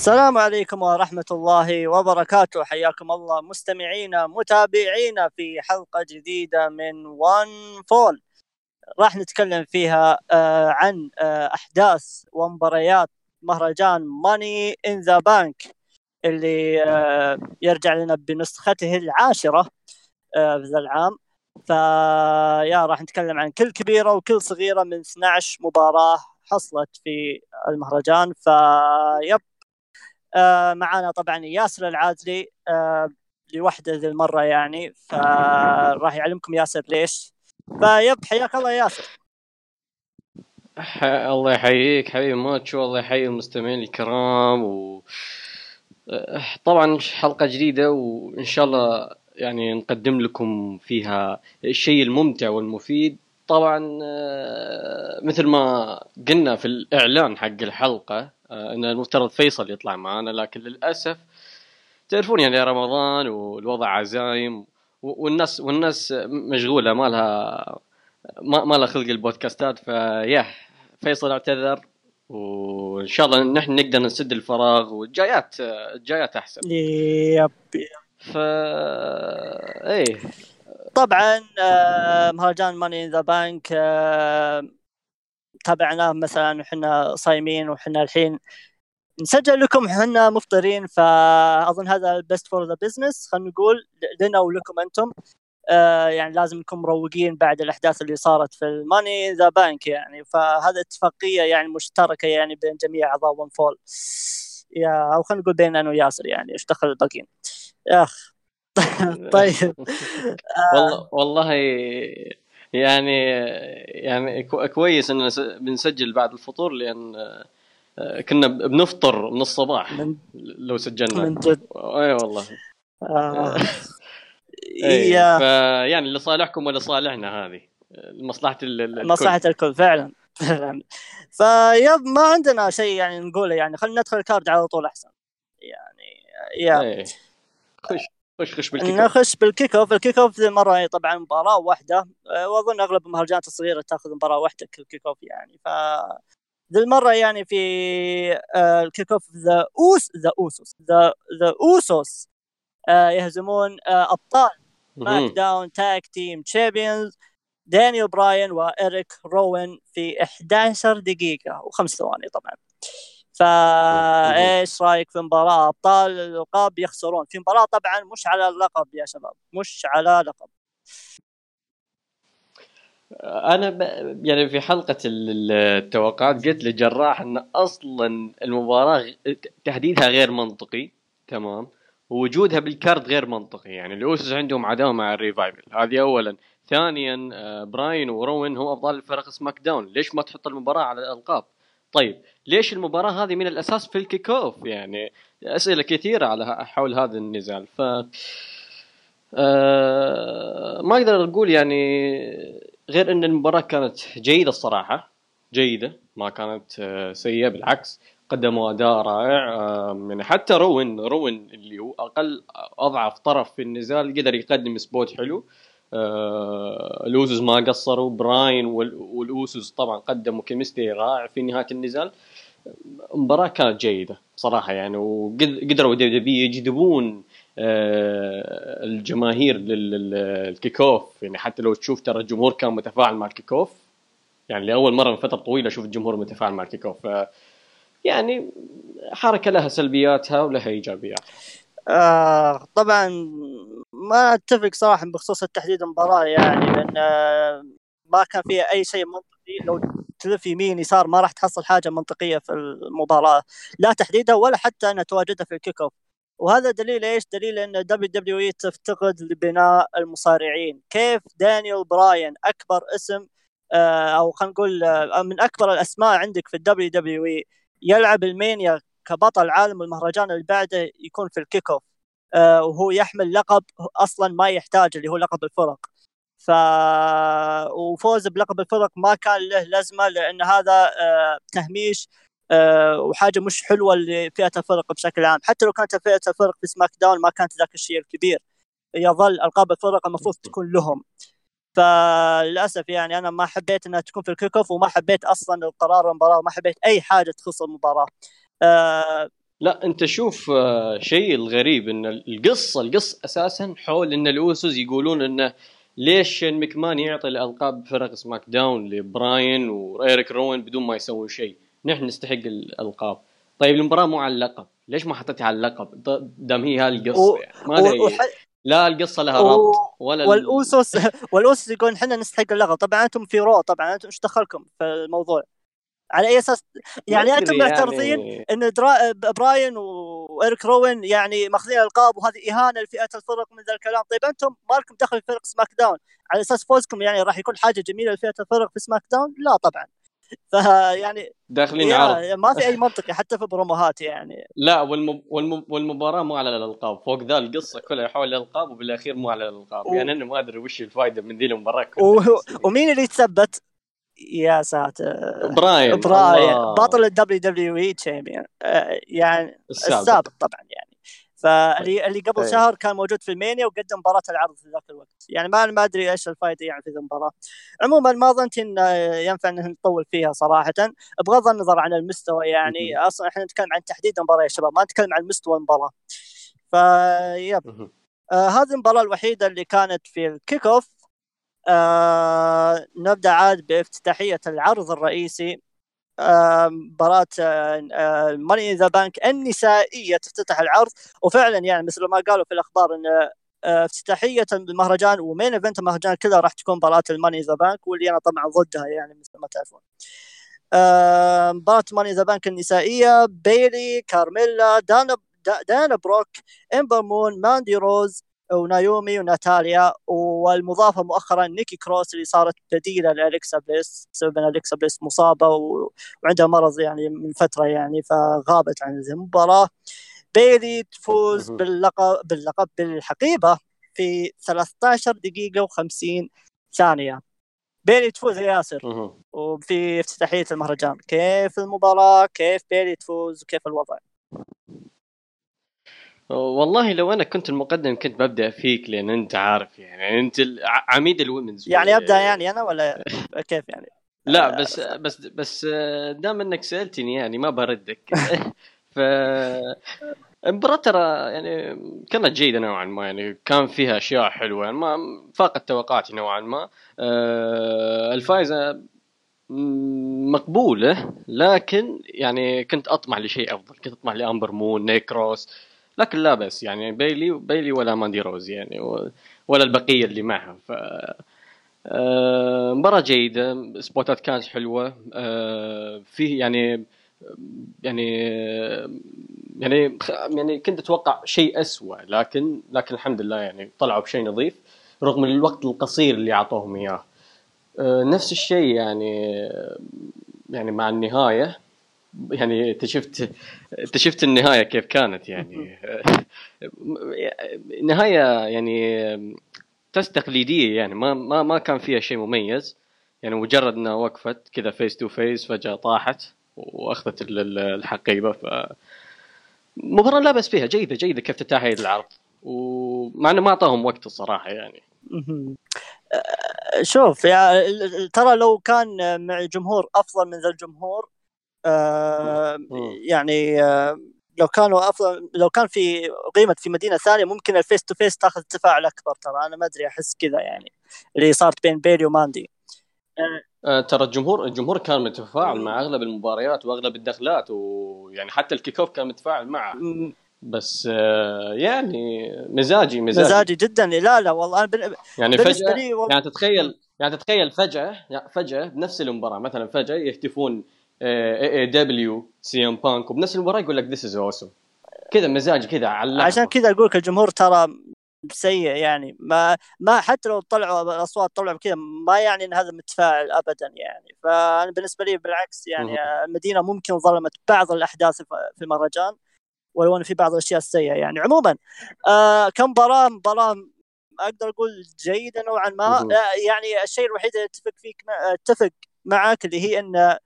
السلام عليكم ورحمة الله وبركاته. حياكم الله مستمعينا متابعينا في حلقة جديدة من One Fall راح نتكلم فيها آه، عن آه، أحداث ومباريات مهرجان Money in the Bank اللي آه، يرجع لنا بنسخته العاشرة في ذا العام. فيا راح نتكلم عن كل كبيرة وكل صغيرة من 12 مباراة حصلت في المهرجان. فيب آه معنا طبعا ياسر العازلي آه لوحده ذي المرة يعني فراح يعلمكم ياسر ليش. فيب حياك الله ياسر. الله يحييك حبيبي ماتشو الله يحيي المستمعين الكرام و طبعا حلقة جديدة وإن شاء الله يعني نقدم لكم فيها الشيء الممتع والمفيد. طبعا آه، مثل ما قلنا في الإعلان حق الحلقة آه، إن المفترض فيصل يطلع معنا لكن للأسف تعرفون يعني رمضان والوضع عزايم والناس والناس مشغولة ما لها ما لها خلق البودكاستات فيا فيصل اعتذر وإن شاء الله نحن نقدر نسد الفراغ والجايات الجايات أحسن. يب. ف إيه. طبعا آه، مهرجان Money in the Bank تابعناه مثلا وحنا صايمين وحنا الحين نسجل لكم إحنا مفطرين فأظن هذا ال best for the business خلينا نقول لنا ولكم أنتم. آه يعني لازم نكون مروقين بعد الأحداث اللي صارت في ال Money in the Bank يعني. فهذا اتفاقية يعني مشتركة يعني بين جميع أعضاء One Fall يا أو خلينا نقول بين أنا وياسر يعني إيش دخل الباقيين؟ آخ. طيب. والله والله يعني يعني كويس إننا بنسجل بعد الفطور لأن آه، كنا بنفطر من الصباح من لو سجلنا. من جد. أي والله. آه. إيه فيعني لصالحكم ولصالحنا هذه لمصلحة الكل. مصلحه الكل فعلا. فعلا فيب ما عندنا شيء يعني نقوله يعني خلينا ندخل الكارد على طول أحسن. يعني يا إيه. خش. خش خش بال kick off. نخش بال kick off. ال kick off مرة طبعا مباراة واحدة آه، وأظن أغلب المهرجانات الصغيرة تأخذ مباراة واحدة kick off يعني. ف ذي المرة يعني في آه، ال kick off the Us- the Usos the the Usos يهزمون آه، أبطال SmackDown tag team champions Daniel Bryan و Erick Rowan في 11 دقيقة وخمس ثواني طبعا. فايش رأيك في مباراة؟ أبطال الألقاب يخسرون. في مباراة طبعا مش على اللقب يا شباب مش على لقب. أنا ب... يعني في حلقة التوقعات قلت لجراح إن أصلا المباراة تحديدها غير منطقي تمام؟ ووجودها بال card غير منطقي يعني ال Usos عندهم عداوة مع ال Revival. هذه اولا. ثانيا آه، Bryan و Rowan هم افضل الفرق SmackDown. ليش ما تحط المباراة على الألقاب؟ طيب ليش المباراة هذه من الأساس في ال kick off يعني أسئلة كثيرة على حول هذا النزال. ف آه ما أقدر أقول يعني غير أن المباراة كانت جيدة الصراحة جيدة ما كانت آه سيئة بالعكس قدموا أداء رائع آه يعني حتى Rowan Rowan اللي هو أقل أضعف طرف في النزال قدر يقدم spot حلو. آه ال Usos ما قصروا Bryan وال Usos طبعا قدموا chemistry رائع في نهاية النزال. المباراه كانت جيدة صراحة يعني وقدروا يجذبون آه الجماهير للكيك أوف. يعني حتى لو تشوف ترى الجمهور كان متفاعل مع الكيك أوف. يعني لأول مرة من فترة طويلة أشوف الجمهور متفاعل مع الكيك أوف. يعني حركة لها سلبياتها ولها ايجابيات آه طبعا ما أتفق صراحة بخصوص التحديد المباراة يعني لأن آه ما كان فيها أي شيء منطقي. لو تلف يمين يسار ما راح تحصل حاجة منطقية في المباراة لا تحديدها ولا حتى انها تواجدها في ال kick off وهذا دليل إيش؟ دليل أن WWE تفتقد لبناء المصارعين، كيف Daniel Bryan أكبر اسم آه، أو خلينا نقول آه، من أكبر الأسماء عندك في ال WWE يلعب المانيا كبطل عالم المهرجان اللي بعده يكون في ال kick off آه، وهو يحمل لقب أصلا ما يحتاج اللي هو لقب الفرق. ف وفوز بلقب الفرق ما كان له لازمة لأن هذا آه، تهميش آه، وحاجة مش حلوة لفئة الفرق بشكل عام. حتى لو كانت فئة الفرق في SmackDown ما كانت ذاك الشيء الكبير. يظل ألقاب الفرق المفروض تكون لهم. فللاسف يعني أنا ما حبيت إنها تكون في ال kick off وما حبيت أصلا القرار المباراة وما حبيت أي حاجة تخص المباراة. لا انت شوف آه، شيء الغريب إن القصة القصة أساسا حول إن ال Usos يقولون إنه ليش Shane McMahon يعطي الألقاب فرق SmackDown ل Bryan و Erick Rowan بدون ما يسوي شيء. نحن نستحق الألقاب. طيب المباراة مو على اللقب. ليش ما حطيتها على اللقب؟ دام هي هالقصة. يعني. ما أدري. لا القصة لها ربط ولا والأوسوس والأوسوس يقول إحنا نستحق اللقب. طبعا أنتم في Raw طبعا أنتم إيش دخلكم في الموضوع؟ على أي أساس؟ يعني أنتم معترضين يعني... إن درا... Bryan و Erick Rowan يعني ماخذين ألقاب وهذه إهانة لفئة الفرق من ذا الكلام. طيب أنتم ما لكم دخل في فرق SmackDown على أساس فوزكم يعني راح يكون حاجة جميلة لفئة الفرق في SmackDown لا طبعا. فيعني داخلين عرض. ما في أي منطقي حتى في promoهات يعني. لا والم... والم... والمباراة مو على الألقاب. فوق ذا القصة كلها حول الألقاب وبالأخير مو على الألقاب. و... يعني أنا ما أدري وش الفائده من ذي المباراة و... ومين اللي يتثبت؟ يا ساتر. Bryan Bryan. بطل ال WWE champion. يعني السابق. السابق طبعا يعني. فاللي اللي قبل طيب. شهر كان موجود في ال Mania وقدم مباراة العرض في ذاك الوقت. يعني ما ما أدري إيش الفائده يعني في المباراة. عموما ما ظنت إن ينفع إن نطول فيها صراحة. بغض النظر عن المستوى يعني. أصلا إحنا نتكلم عن تحديد المباراه يا شباب ما نتكلم عن مستوى المباراة. ف yep آه هذه المباراة الوحيدة اللي كانت في ال kick-off آه نبدأ عاد بافتتاحية العرض الرئيسي. مباراة Money in the Bank النسائية تفتتح العرض. وفعلا يعني مثل ما قالوا في الأخبار أن آه، افتتاحية المهرجان و main event المهرجان كلها راح تكون مباراة ال Money in the Bank واللي أنا طبعا ضدها يعني مثل ما تعرفون. مباراة Money in the Bank النسائية. بيلي كارميلا دانا دانا بروك امبر مون ماندي روز ونايومي وناتاليا والمضافة مؤخرا نيكي كروس اللي صارت بديله لالكسا بليس بسبب أن الكسا بليس مصابة وعندها مرض يعني من فترة يعني فغابت عن المباراة. بيلي تفوز باللقب باللقب بالحقيبة في 13 دقيقة و50 ثانية. بيلي تفوز يا ياسر. وفي افتتاحية المهرجان كيف المباراة؟ كيف بيلي تفوز؟ وكيف الوضع؟ والله لو أنا كنت المقدم كنت ببدأ فيك لأن أنت عارف يعني أنت عميد الومنز يعني أبدأ يعني أنا ولا كيف يعني؟ لا بس بس بس دام إنك سألتني يعني ما بردك. ف المباراة ترى يعني كانت جيدة نوعا ما يعني كان فيها أشياء حلوة يعني ما فاقت توقعاتي نوعا ما. آه، الفائزة مقبولة لكن يعني كنت أطمح لشيء أفضل كنت أطمح لأمبر مون نيكي كروس لكن لا بس يعني بيلي بيلي ولا ماندي روز يعني ولا البقية اللي معها ف آه، مباراة جيدة سبوتات كانت حلوة آه، فيه يعني يعني يعني يعني كنت أتوقع شيء اسوء لكن لكن الحمد لله يعني طلعوا بشيء نظيف رغم الوقت القصير اللي أعطوهم إياه. آه، نفس الشيء يعني يعني مع النهاية يعني انت شفت انت شفت النهاية كيف كانت يعني؟ نهاية يعني تست تقليدية يعني ما ما ما كان فيها شيء مميز. يعني مجرد إنها وقفت كذا face to face فجأة طاحت وأخذت الحقيبة. ف مباراة لا بس فيها جيدة جيدة كيف تتاهل العرض. ومع إنه ما أعطاهم وقت الصراحة يعني. شوف يا ترى لو كان مع جمهور أفضل من ذا الجمهور آه، يعني آه لو كانوا أفضل لو كان في قيمة في مدينة ثانية ممكن ال face to face تاخذ تفاعل اكبر ترى. أنا ما أدري أحس كذا يعني اللي صارت بين بيلي وماندي آه ترى الجمهور الجمهور كان متفاعل مع أغلب المباريات وأغلب الدخلات ويعني حتى ال kick-off كان متفاعل معه. بس يعني مزاجي مزاجي. مزاجي جدا. لا لا والله أنا يعني فجأة يعني تتخيل يعني تتخيل فجأة يعني فجأة بنفس المباراة مثلا فجأة يهتفون AEW CM Punk وبنفس المباراه يقول لك this is awesome كذا مزاج كذا على عشان كذا أقول لك الجمهور ترى سيء يعني. ما ما حتى لو طلعوا الاصوات طلعوا كذا ما يعني إن هذا متفاعل ابدا يعني. فأنا بالنسبة لي بالعكس يعني المدينة ممكن ظلمت بعض الأحداث في المهرجان ولو إن في بعض الأشياء السيئة يعني. عموما آه كمباراه مباراه أقدر أقول جيدة نوعا ما. آه يعني الشيء الوحيد اللي أتفق فيك أتفق معك اللي هي إن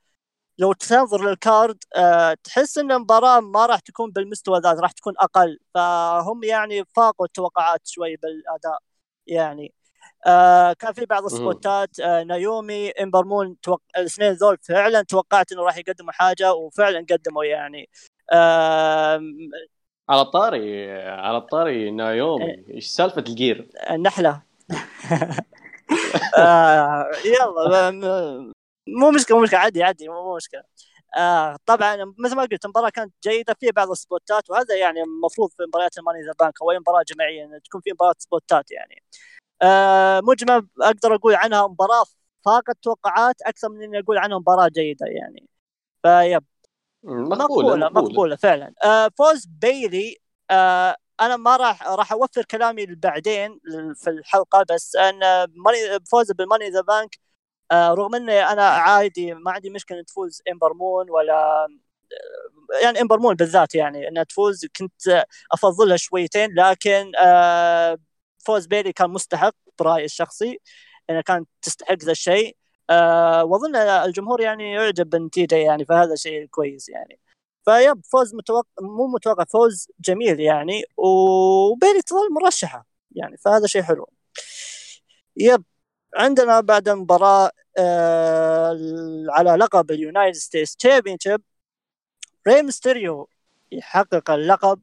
لو تنظر لل card أه تحس إن المباراة ما راح تكون بالمستوى ذا راح تكون أقل. فهم يعني فاقوا التوقعات شوي بالأداء يعني. آه كان في بعض السبوتات آه نايومي إمبر مون توق... الاثنين ذول فعلا توقعت إنه راح يقدموا حاجة وفعلا قدموا يعني. آه على الطاري على الطاري نايومي. إيش سالفة ال gear؟ النحله آه يلا مو مشكلة مو مشكلة عادي عادي مو مشكلة. آه طبعا مثل ما قلت المباراة كانت جيدة فيها بعض السبوتات وهذا يعني المفروض في مباريات ال Money in the Bank أو أي مباراة جماعية انه تكون في مباراة سبوتات يعني. آه مجمل أقدر أقول عنها مباراة فاقت توقعات أكثر من إني أقول عنها مباراة جيدة يعني. ف yep. مقبوله مقبوله مقبوله فعلا. آه فوز بيلي. آه أنا ما راح راح أوفر كلامي بعدين في الحلقة بس أن فوز بال Money in the Bank رغم اني أنا عادي ما عندي مشكلة تفوز إمبر مون ولا يعني إمبر مون بالذات يعني إنها تفوز كنت أفضلها شويتين لكن آه فوز بيلي كان مستحق برأيي الشخصي إنها كانت تستحق ذا الشيء. آه وأظن الجمهور يعني يعجب بالنتيجة يعني فهذا شيء كويس يعني. ف yep فوز متوقع مو متوقع فوز جميل يعني وبيلي تظل مرشحة يعني فهذا شيء حلو. yep. عندنا بعد المباراة آه على لقب ال United States Championship ري ميستيريو يحقق اللقب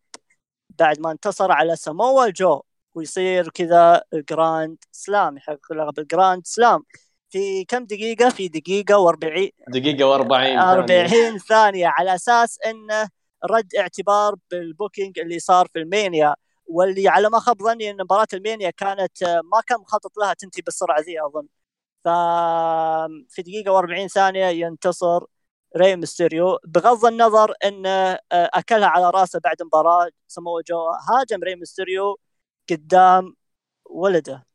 بعد ما انتصر على ساموا جو ويصير كذا grand slam يحقق لقب ال grand slam في كم دقيقة؟ في دقيقة و40 دقيقة و40 40 ثانية على أساس أنه رد اعتبار بال booking اللي صار في ال Mania. واللي على ما خاب ظني إن مباراة ال Mania كانت آه، ما كان مخطط لها تنتهي بالسرعة ذي أظن. ف في دقيقة و40 ثانية ينتصر ري ميستيريو. بغض النظر انه آه، أكلها على رأسه بعد مباراة سمو جو هاجم ري ميستيريو قدام ولده.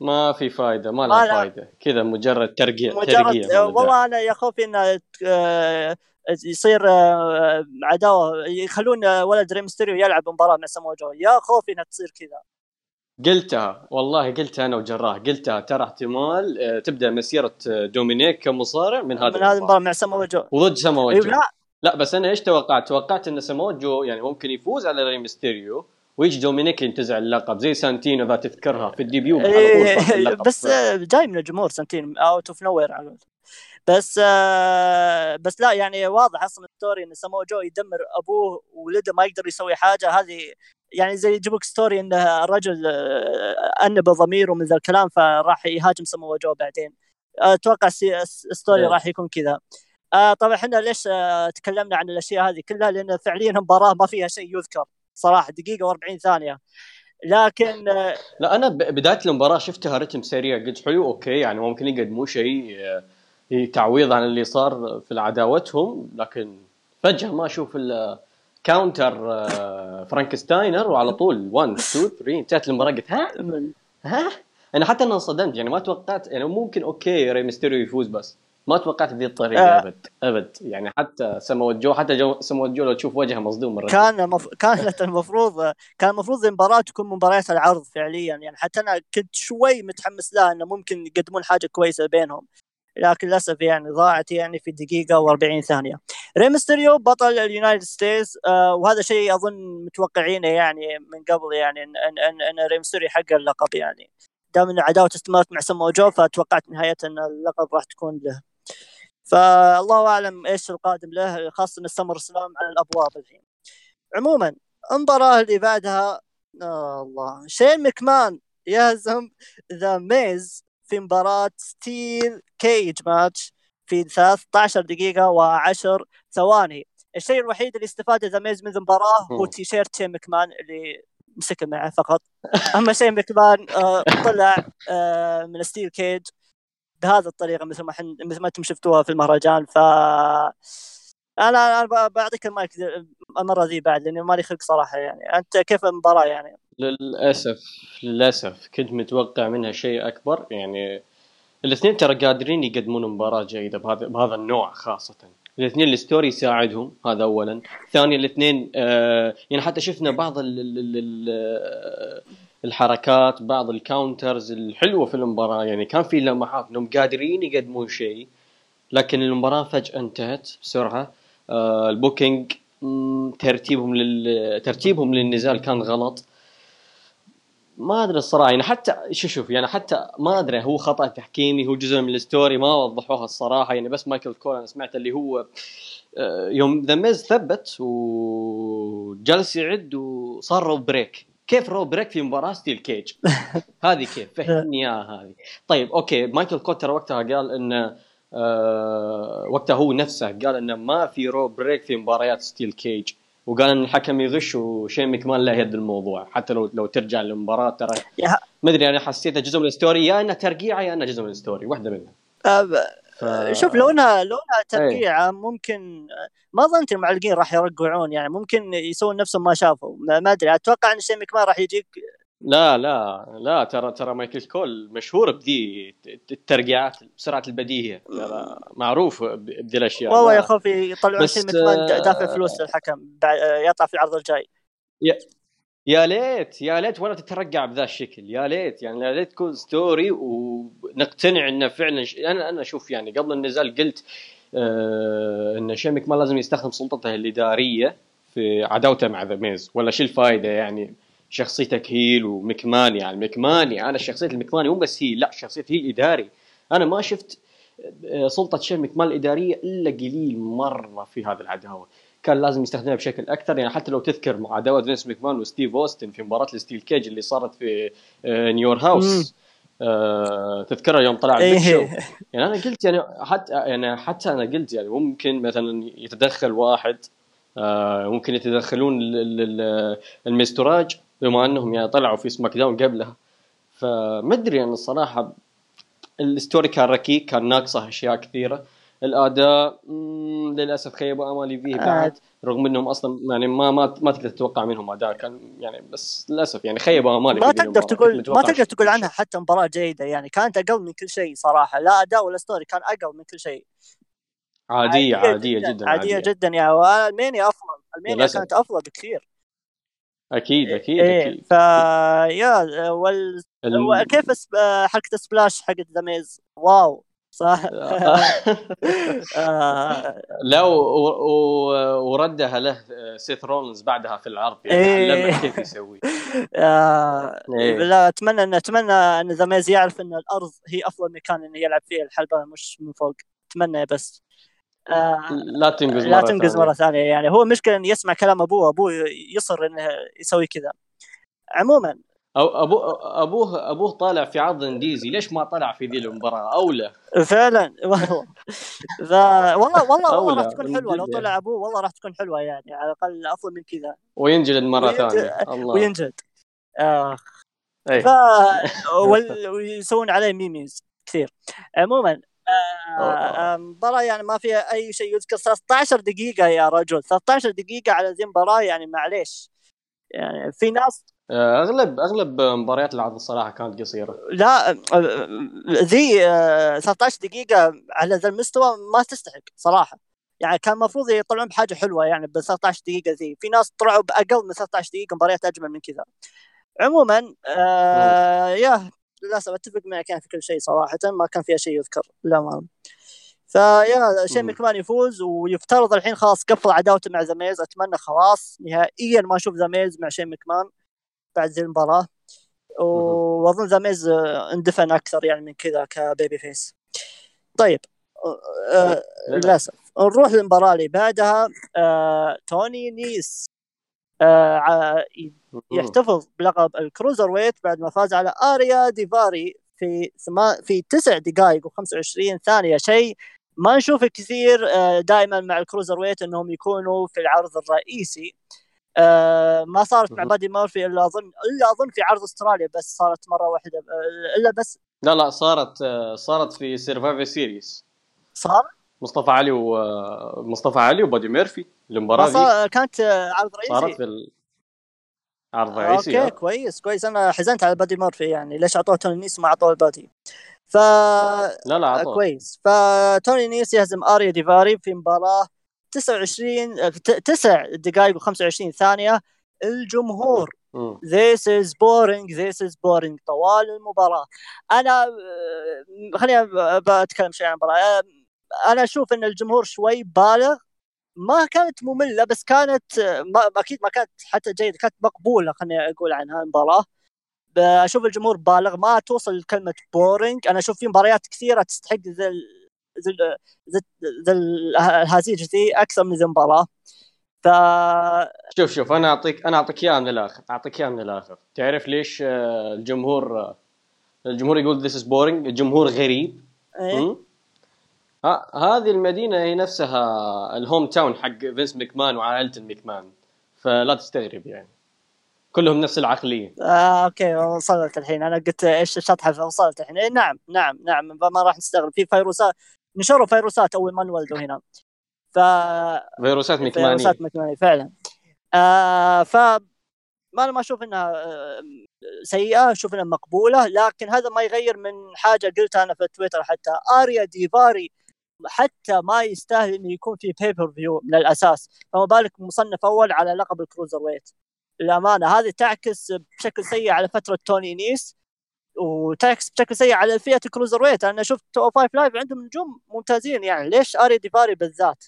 ما في فايدة ما لها. فايدة. كذا مجرد ترقيع مجرد ترقيع آه، والله أنا يا خوفي انه آه، يصير آه، عداوة يخلون آه، ولد ري ميستيريو يلعب مباراة مع سمو جو يا خوفي إنها تصير كذا. قلتها والله قلتها أنا وجراح. قلتها ترى احتمال آه، تبدأ مسيرة آه، دومينيك كمصارع من هذا من هذه المباراة مع سمو جو وضد ساموا أيوة، جو لا. لا بس أنا إيش توقعت؟ توقعت إن ساموا جو يعني ممكن يفوز على ري ميستيريو ويجي دومينيك ينتزع اللقب زي سانتينو إذا تذكرها في ال debut على إيه،. بس آه، جاي من الجمهور سنتين out of nowhere بس آه، بس لا يعني واضح أصلا ال story إن سمو جو يدمر أبوه وولده ما يقدر يسوي حاجة. هذه يعني زي يجيبوك story إن الرجل آه، أنب ضميره من ذا الكلام فراح يهاجم سمو جو بعدين. أتوقع ال story إيه. راح يكون كذا. آه طبعا إحنا ليش آه تكلمنا عن الأشياء هذه كلها؟ لأن فعليا المباراة ما فيها شيء يذكر صراحة دقيقة و40 ثانية. لكن آه لا أنا بداية المباراة شفتها رتم سريع قلت حلو okay يعني ممكن يقدموا شيء آه، تعويض عن اللي صار في عداوتهم لكن فجأة ما أشوف إلا counter آه، فرانكستاينر وعلى طول 1 2 3 انتهت المباراة. قلت ها؟ ها؟ أنا حتى أنا انصدمت يعني ما توقعت يعني ممكن okay ري ميستيريو يفوز بس. ما توقعت بذي الطريقة آه. أبد أبد. يعني حتى سمو جو حتى جو سمو جو لو تشوف وجهه مصدوم مرة. كان مف... كانت المفروض كان المفروض المباراة تكون مباريات العرض فعليا. يعني حتى أنا كنت شوي متحمس لها إنه ممكن يقدمون حاجة كويسة بينهم. لكن للأسف يعني ضاعت يعني في دقيقة و40 ثانية. ري ميستيريو بطل ال United States آه وهذا شيء أظن متوقعينه يعني من قبل يعني ان ان ان, إن ري ميستيريو يحقق اللقب يعني. دام إن عداوته استمرت مع سمو جو فتوقعت نهاية إن اللقب راح تكون له. فالله أعلم إيش القادم له خاصة إن ال SummerSlam على الأبواب الحين. عموما المباراة اللي بعدها آه اللي هي شين مكمان يهزم ذا ميز في مباراة steel cage match في 13 دقيقة و10 ثواني الشيء الوحيد اللي استفاد ذا ميز من المباراة هو. تيشيرت شين مكمان اللي مسك معه فقط اما شين مكمان آه طلع آه من steel cage بهذه الطريقة مثل ما حن مثل ما أنتم شفتوها في المهرجان ف أنا أنا بعطيك المايك المرة ذي بعد لاني مالي خلق صراحة يعني أنت كيف المباراة يعني؟ للأسف للأسف كنت متوقع منها شيء أكبر. يعني الاثنين ترى قادرين يقدمون مباراة جيدة بهذا بهذا النوع خاصة. الاثنين ال story يساعدهم هذا اولا. ثانيا الاثنين آه يعني حتى شفنا بعض ال ال ال ال الحركات بعض ال counters الحلوة في المباراة. يعني كان في لمحات إنهم قادرين يقدمون شيء لكن المباراة فجأة انتهت بسرعة. آه ال booking ترتيبهم لل... ترتيبهم للنزال كان غلط. ما أدري الصراحة يعني حتى شوف شوف يعني حتى ما أدري هو خطأ تحكيمي هو جزء من ال story ما وضحوها الصراحة يعني بس مايكل كول أنا سمعت اللي هو آه، يوم ذا ميز ثبت وجلس يعد وصار rope break. كيف rope break في مباراة steel cage؟ هذه كيف؟ فهمني اياها هذه. طيب okay مايكل كول ترى وقتها قال انه آه وقتها هو نفسه قال انه ما في rope break في مباريات steel cage. وقال إن الحكم يغش وشين مكمان له يد الموضوع. حتى لو لو ترجع للمباراة ترى ما أدري أنا حسيتها جزء من ال story يا انها ترقيعة يا انها جزء من ال story واحدة منها ف... شوف لو انها لو إنها ترقيعة ممكن ما ظننت المعلقين راح يرقعون يعني ممكن يسوون نفسهم ما شافوا. ما أدري أتوقع إن شين مكمان راح يجيك لا لا لا ترى ترى مايكل كول مشهور بذي الترقيعات بسرعة البديهه ترى معروف بذي الأشياء. والله يا خوفي يطلعون كلمه دافع فلوس للحكم يطلع في العرض الجاي. يا, يا ليت يا ليت ولا تترقع بذا الشكل يا ليت. يعني يا ليت تكون story ونقتنع انه فعلا ش... أنا أنا أشوف يعني قبل النزال قلت آه إن شين مكمان لازم يستخدم سلطته الإدارية في عداوته مع ذا ميز ولا شو الفائده يعني. شخصيتك هيل ومكماني يعني مكماني أنا شخصيه المكماني مو بس هي لا شخصيتي هي اداري أنا ما شفت آه، سلطة شيء مكمان الإدارية إلا قليل مرة في هذه العداوة. كان لازم يستخدمها بشكل أكثر. يعني حتى لو تذكر عداوه فينس مكمان وستيف أوستن في مباراة الستيل كيج اللي صارت في نيور هاوس. آه تذكرها يوم طلع البيت شو يعني أنا قلت يعني حتى يعني حتى أنا قلت يعني ممكن مثلا يتدخل واحد آه ممكن يتدخلون المستراج بما أنهم يعني طلعوا في سماك داون قبلها فما أدري يعني الصراحة ال story كان ركيك كان ناقصه أشياء كثيرة. الأداء للأسف خيبوا امالي فيه بعد رغم إنهم أصلا يعني ما ما ما تقدر تتوقع منهم أداء. كان يعني بس للأسف يعني خيبوا امالي ما تقدر تقول ما تقدر تقول عنها حتى مباراة جيدة يعني. كانت أقل من كل شيء صراحة. لا أداء ولا story كان أقل من كل شيء. عادية عادية, عادية جدا, جدا عادية, عادية. جدا يعني. وألمانيا أفضل. ألمانيا كانت أفضل بكثير. أكيد أكيد إيه أكيد ف يا وال... ال... كيف حركه splash حقت ذا ميز واو صح آه. لا وردها له سيث رولنز بعدها في العرض يعني إيه. كيف يسوي آه. إيه. لا أتمنى إن أتمنى إن ذا ميز يعرف إن الأرض هي أفضل مكان إنه يلعب فيه الحلبة مش من فوق أتمنى بس آه لا تنقز لا تنقز مرة ثانية. يعني هو مشكلة إنه يسمع كلام أبوه أبوه يصر إنه يسوي كذا. عموما أو أبوه أبوه أبوه طالع في عرض انديزي ليش ما طلع في ذي المباراة؟ أولى. فعلا. والله والله والله, والله راح تكون حلوة. لو طلع أبوه والله راح تكون حلوة يعني. على الأقل أفضل من كذا. وينجلد مرة ثانية. الله. وينجلد. اخ أيه. ف ويسوون عليه ميميز كثير. عموما مباراة يعني ما فيها أي شيء يذكر. 13 دقيقة يا رجل. 13 دقيقة على ذي المباراة يعني معليش. يعني في ناس آه، أغلب أغلب مباريات العرض الصراحة كانت قصيرة. لا آه، ذي 13 آه، دقيقة على ذا المستوى ما تستحق صراحة. يعني كان المفروض يطلعون بحاجة حلوة يعني ب 13 دقيقة ذي. في ناس طلعوا بأقل من 13 دقيقة مباريات أجمل من كذا. عموما آه يا للأسف أتفق معك يعني في كل شيء صراحة ما كان فيها شيء يذكر لا ما فيها شين مكمان يفوز ويفترض الحين خلاص قفل عداوته مع ذا ميز أتمنى خلاص نهائيا ما أشوف ذا ميز مع شين مكمان بعد ذي المباراة. وأظن ذا ميز اندفن أكثر يعني من كذا ك babyface. طيب آه للأسف. نروح للمباراة اللي بعدها آه توني نيس آه يحتفظ بلقب ال Cruiserweight بعد ما فاز على آريا ديفاري في ثما في تسع دقائق و25 ثانية. شيء ما نشوفه كثير آه، دائما مع ال Cruiserweight إنهم يكونوا في العرض الرئيسي. آه، ما صارت مع بادي مورفي إلا اظن إلا اظن في عرض أستراليا بس صارت مرة واحدة آه، إلا بس لا لا صارت صارت في Survivor Series صار؟ مصطفى علي ومصطفى علي وبادي ميرفي المباراة دي كانت عرض رئيسي. صارت في عرض رئيسي أوكي كويس كويس. أنا حزنت على بادي مورفي يعني. ليش أعطوه توني نيس وما أعطوه البادي ف لا لا عطوه. كويس. فتوني نيس يهزم آريا ديفاري في مباراة 29 9 دقائق و25 ثانية. الجمهور This is boring this is boring. طوال المباراة. أنا آه، خليني بتكلم شوي عن المباراة. آه، أنا أشوف أن الجمهور شوي بالغ ما كانت مملة بس كانت ما أكيد ما كانت حتى جيدة كانت مقبولة خليني أقول عنها المباراة. أشوف الجمهور بالغ ما توصل لكلمة boring أنا أشوف في مباريات كثيرة تستحق ذا ذا ذا الهزيج ذي أكثر من ذا المباراة. ف شوف شوف أنا أعطيك أنا أعطيك إياها من الآخر أعطيك إياها من الآخر. تعرف ليش آه، الجمهور آه، الجمهور يقول this is boring الجمهور غريب. إيه؟ هذه المدينة هي نفسها ال hometown حق فينس ميكمان وعائله الميكمان فلا تستغرب يعني. كلهم نفس العقلية. آه، أوكي وصلت الحين. أنا قلت إيش الشطحه وصلت الحين. إيه نعم نعم نعم ما راح نستغرب. في فيروسات نشروا فيروسات أول ما انولدوا هنا. ف فيروسات مكمانية. فيروسات مكمانية فعلا. آه ف ما أنا ما أشوف إنها آه، سيئة أشوف إنها مقبولة لكن هذا ما يغير من حاجة قلتها أنا في تويتر حتى. آريا ديفاري حتى ما يستاهل إنه يكون في pay-per-view من الأساس. فما بالك مصنف أول على لقب ال Cruiserweight. للأمانة هذه تعكس بشكل سيء على فترة توني نيس وتعكس بشكل سيء على فئة ال Cruiserweight. أنا شفت Five Live عندهم نجوم ممتازين يعني. ليش أري ديفاري بالذات؟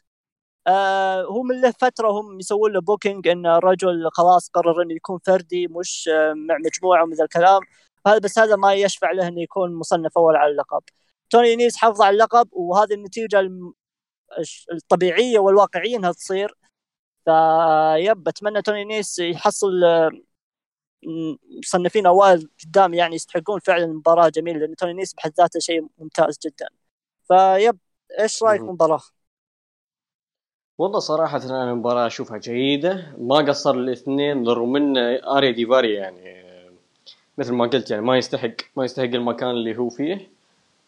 آه هو من له فترة هم يسوون له booking إن الرجل خلاص قرر إنه يكون فردي مش مع مجموعة ومن الكلام. هذا بس هذا ما يشفع له إنه يكون مصنف أول على اللقب. توني نيس حافظ على اللقب وهذه النتيجة الطبيعية والواقعية إنها تصير. فيب أتمنى توني نيس يحصل مصنفين أوائل قدام يعني يستحقون فعلا مباراة جميلة لأن توني نيس بحد ذاته شيء ممتاز جدا. فيب إيش رأيك بالمباراه؟ والله صراحة أنا المباراة أشوفها جيدة ما قصر الاثنين رغم أن أريا ديفاري يعني مثل ما قلت يعني ما يستحق ما يستحق المكان اللي هو فيه.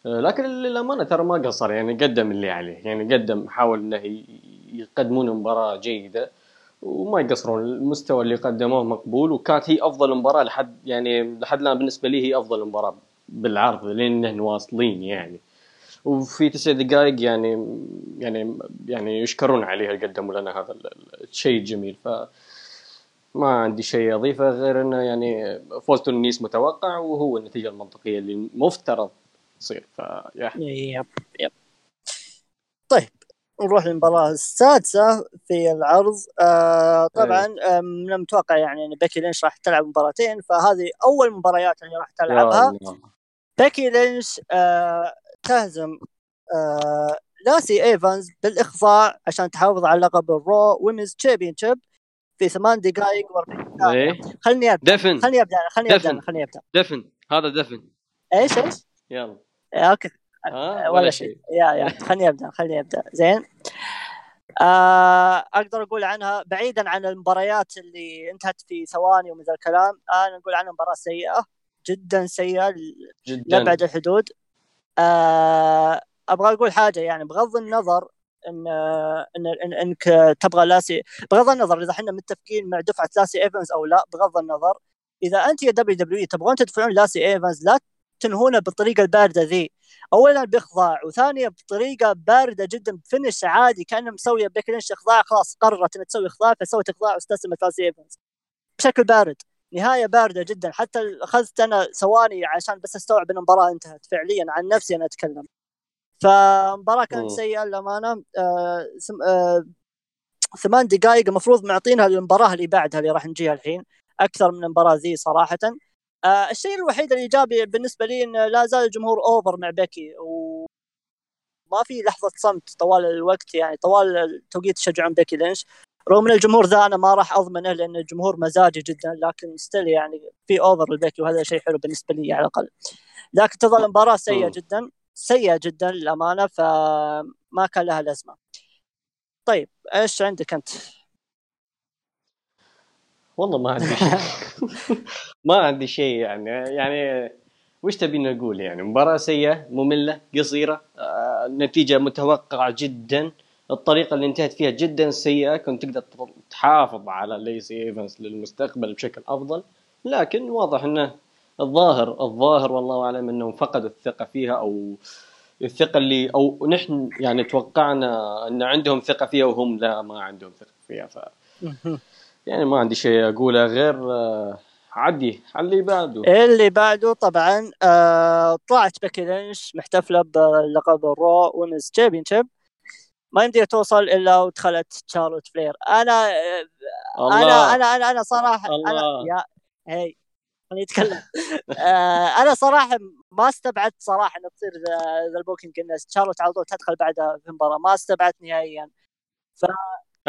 لكن للأمانة ترى ما قصر يعني قدم اللي عليه. يعني قدم حاول أنه يقدمون مباراة جيدة وما يقصرون. المستوى اللي قدموه مقبول وكانت هي أفضل مباراة لحد يعني لحد الآن بالنسبة لي هي أفضل مباراة بالعرض لين واصلين يعني. وفي تسع دقائق يعني يعني يعني يشكرون عليها قدموا لنا هذا الشيء الجميل ف ما عندي شيء أضيفه غير إنه يعني فوز تونس متوقع وهو النتيجة المنطقية اللي مفترض تصير ف يب يب طيب نروح للمباراة السادسة في العرض. آه طبعا من المتوقع يعني إن بيكي لينش راح تلعب مباراتين فهذه أول مباريات اللي راح تلعبها. بيكي لينش آه تهزم آه لاسي إيفانز بالإخضاع عشان تحافظ على لقب ال Raw Women's Championship في ثمان دقائق و40 ثانية. خلني أبدأ دفن. خلني أبدأ خلني أبدأ خلني أبدأ. دفن. هذا دفن. إيش إيش؟ يلا. أوكي. آه ولا شيء. يا يا. خليني أبدأ خليني أبدأ. زين. آه أقدر أقول عنها بعيدا عن المباريات اللي انتهت في ثواني ومن ذا الكلام أنا أقول عنها مباراة سيئة جدا سيئة جدا. لابعد الحدود. آه أبغى أقول حاجة يعني بغض النظر إن إن, إن إنك تبغى لاسي بغض النظر إذا إحنا متفقين مع دفعة لاسي إيفنز أو لا بغض النظر إذا أنت يا WW تبغون تدفعون لاسي إيفنز لا تنهونه بالطريقة الباردة ذي. اولا بإخضاع وثانيا بطريقة باردة جدا ب finish عادي كأنه مسويه بيك لينش إخضاع خلاص قررت انها تسوي إخضاع فسوت إخضاع واستسلمت لاسي ايفنز بشكل بارد نهاية باردة جدا. حتى أخذت أنا ثواني عشان بس أستوعب إن المباراة انتهت فعليا عن نفسي أنا أتكلم. فمباراة كانت سيئة للأمانة. آه آه ثمان دقائق المفروض معطينها للمباراة اللي بعدها اللي راح نجيها الحين. أكثر من المباراة ذي صراحة. آه الشيء الوحيد الايجابي بالنسبة لي انه لا زال الجمهور over مع بيكي وما في لحظة صمت طوال الوقت يعني طوال التوقيت يشجعون بيكي لينش رغم إن الجمهور ذا أنا ما راح أضمنه لأن الجمهور مزاجي جدا لكن still يعني في over لبيكي وهذا شيء حلو بالنسبة لي على الأقل. لكن تظل المباراة سيئة جدا سيئة جدا للأمانة فما كان لها لازمة. طيب إيش عندك أنت؟ والله ما عندي شيء. ما عندي شيء يعني. يعني وش تبي نقول يعني؟ مباراة سيئة مملة قصيرة آه، نتيجة متوقعة جدا. الطريقة اللي انتهت فيها جدا سيئة. كنت تقدر تحافظ على ليسي ايفنس للمستقبل بشكل أفضل. لكن واضح إنه الظاهر الظاهر والله أعلم إنهم فقدوا الثقة فيها أو الثقة اللي أو نحن يعني توقعنا إن عندهم ثقة فيها وهم لا ما عندهم ثقة فيها. ف يعني ما عندي شيء أقوله غير آه، عدي على اللي بعده. اللي بعده طبعا آه طلعت بيكي لينش محتفلة بلقب ال Raw Women's Champion ما يمديها توصل إلا ودخلت شارلوت فلير. أنا آه، الله. أنا أنا أنا أنا صراحة الله. أنا يا هي خليني أتكلم. آه أنا صراحة ما استبعدت صراحة إن تصير ذا ال booking ان شارلوت على طول تدخل بعدها في المباراة. ما استبعدت نهائيا. ف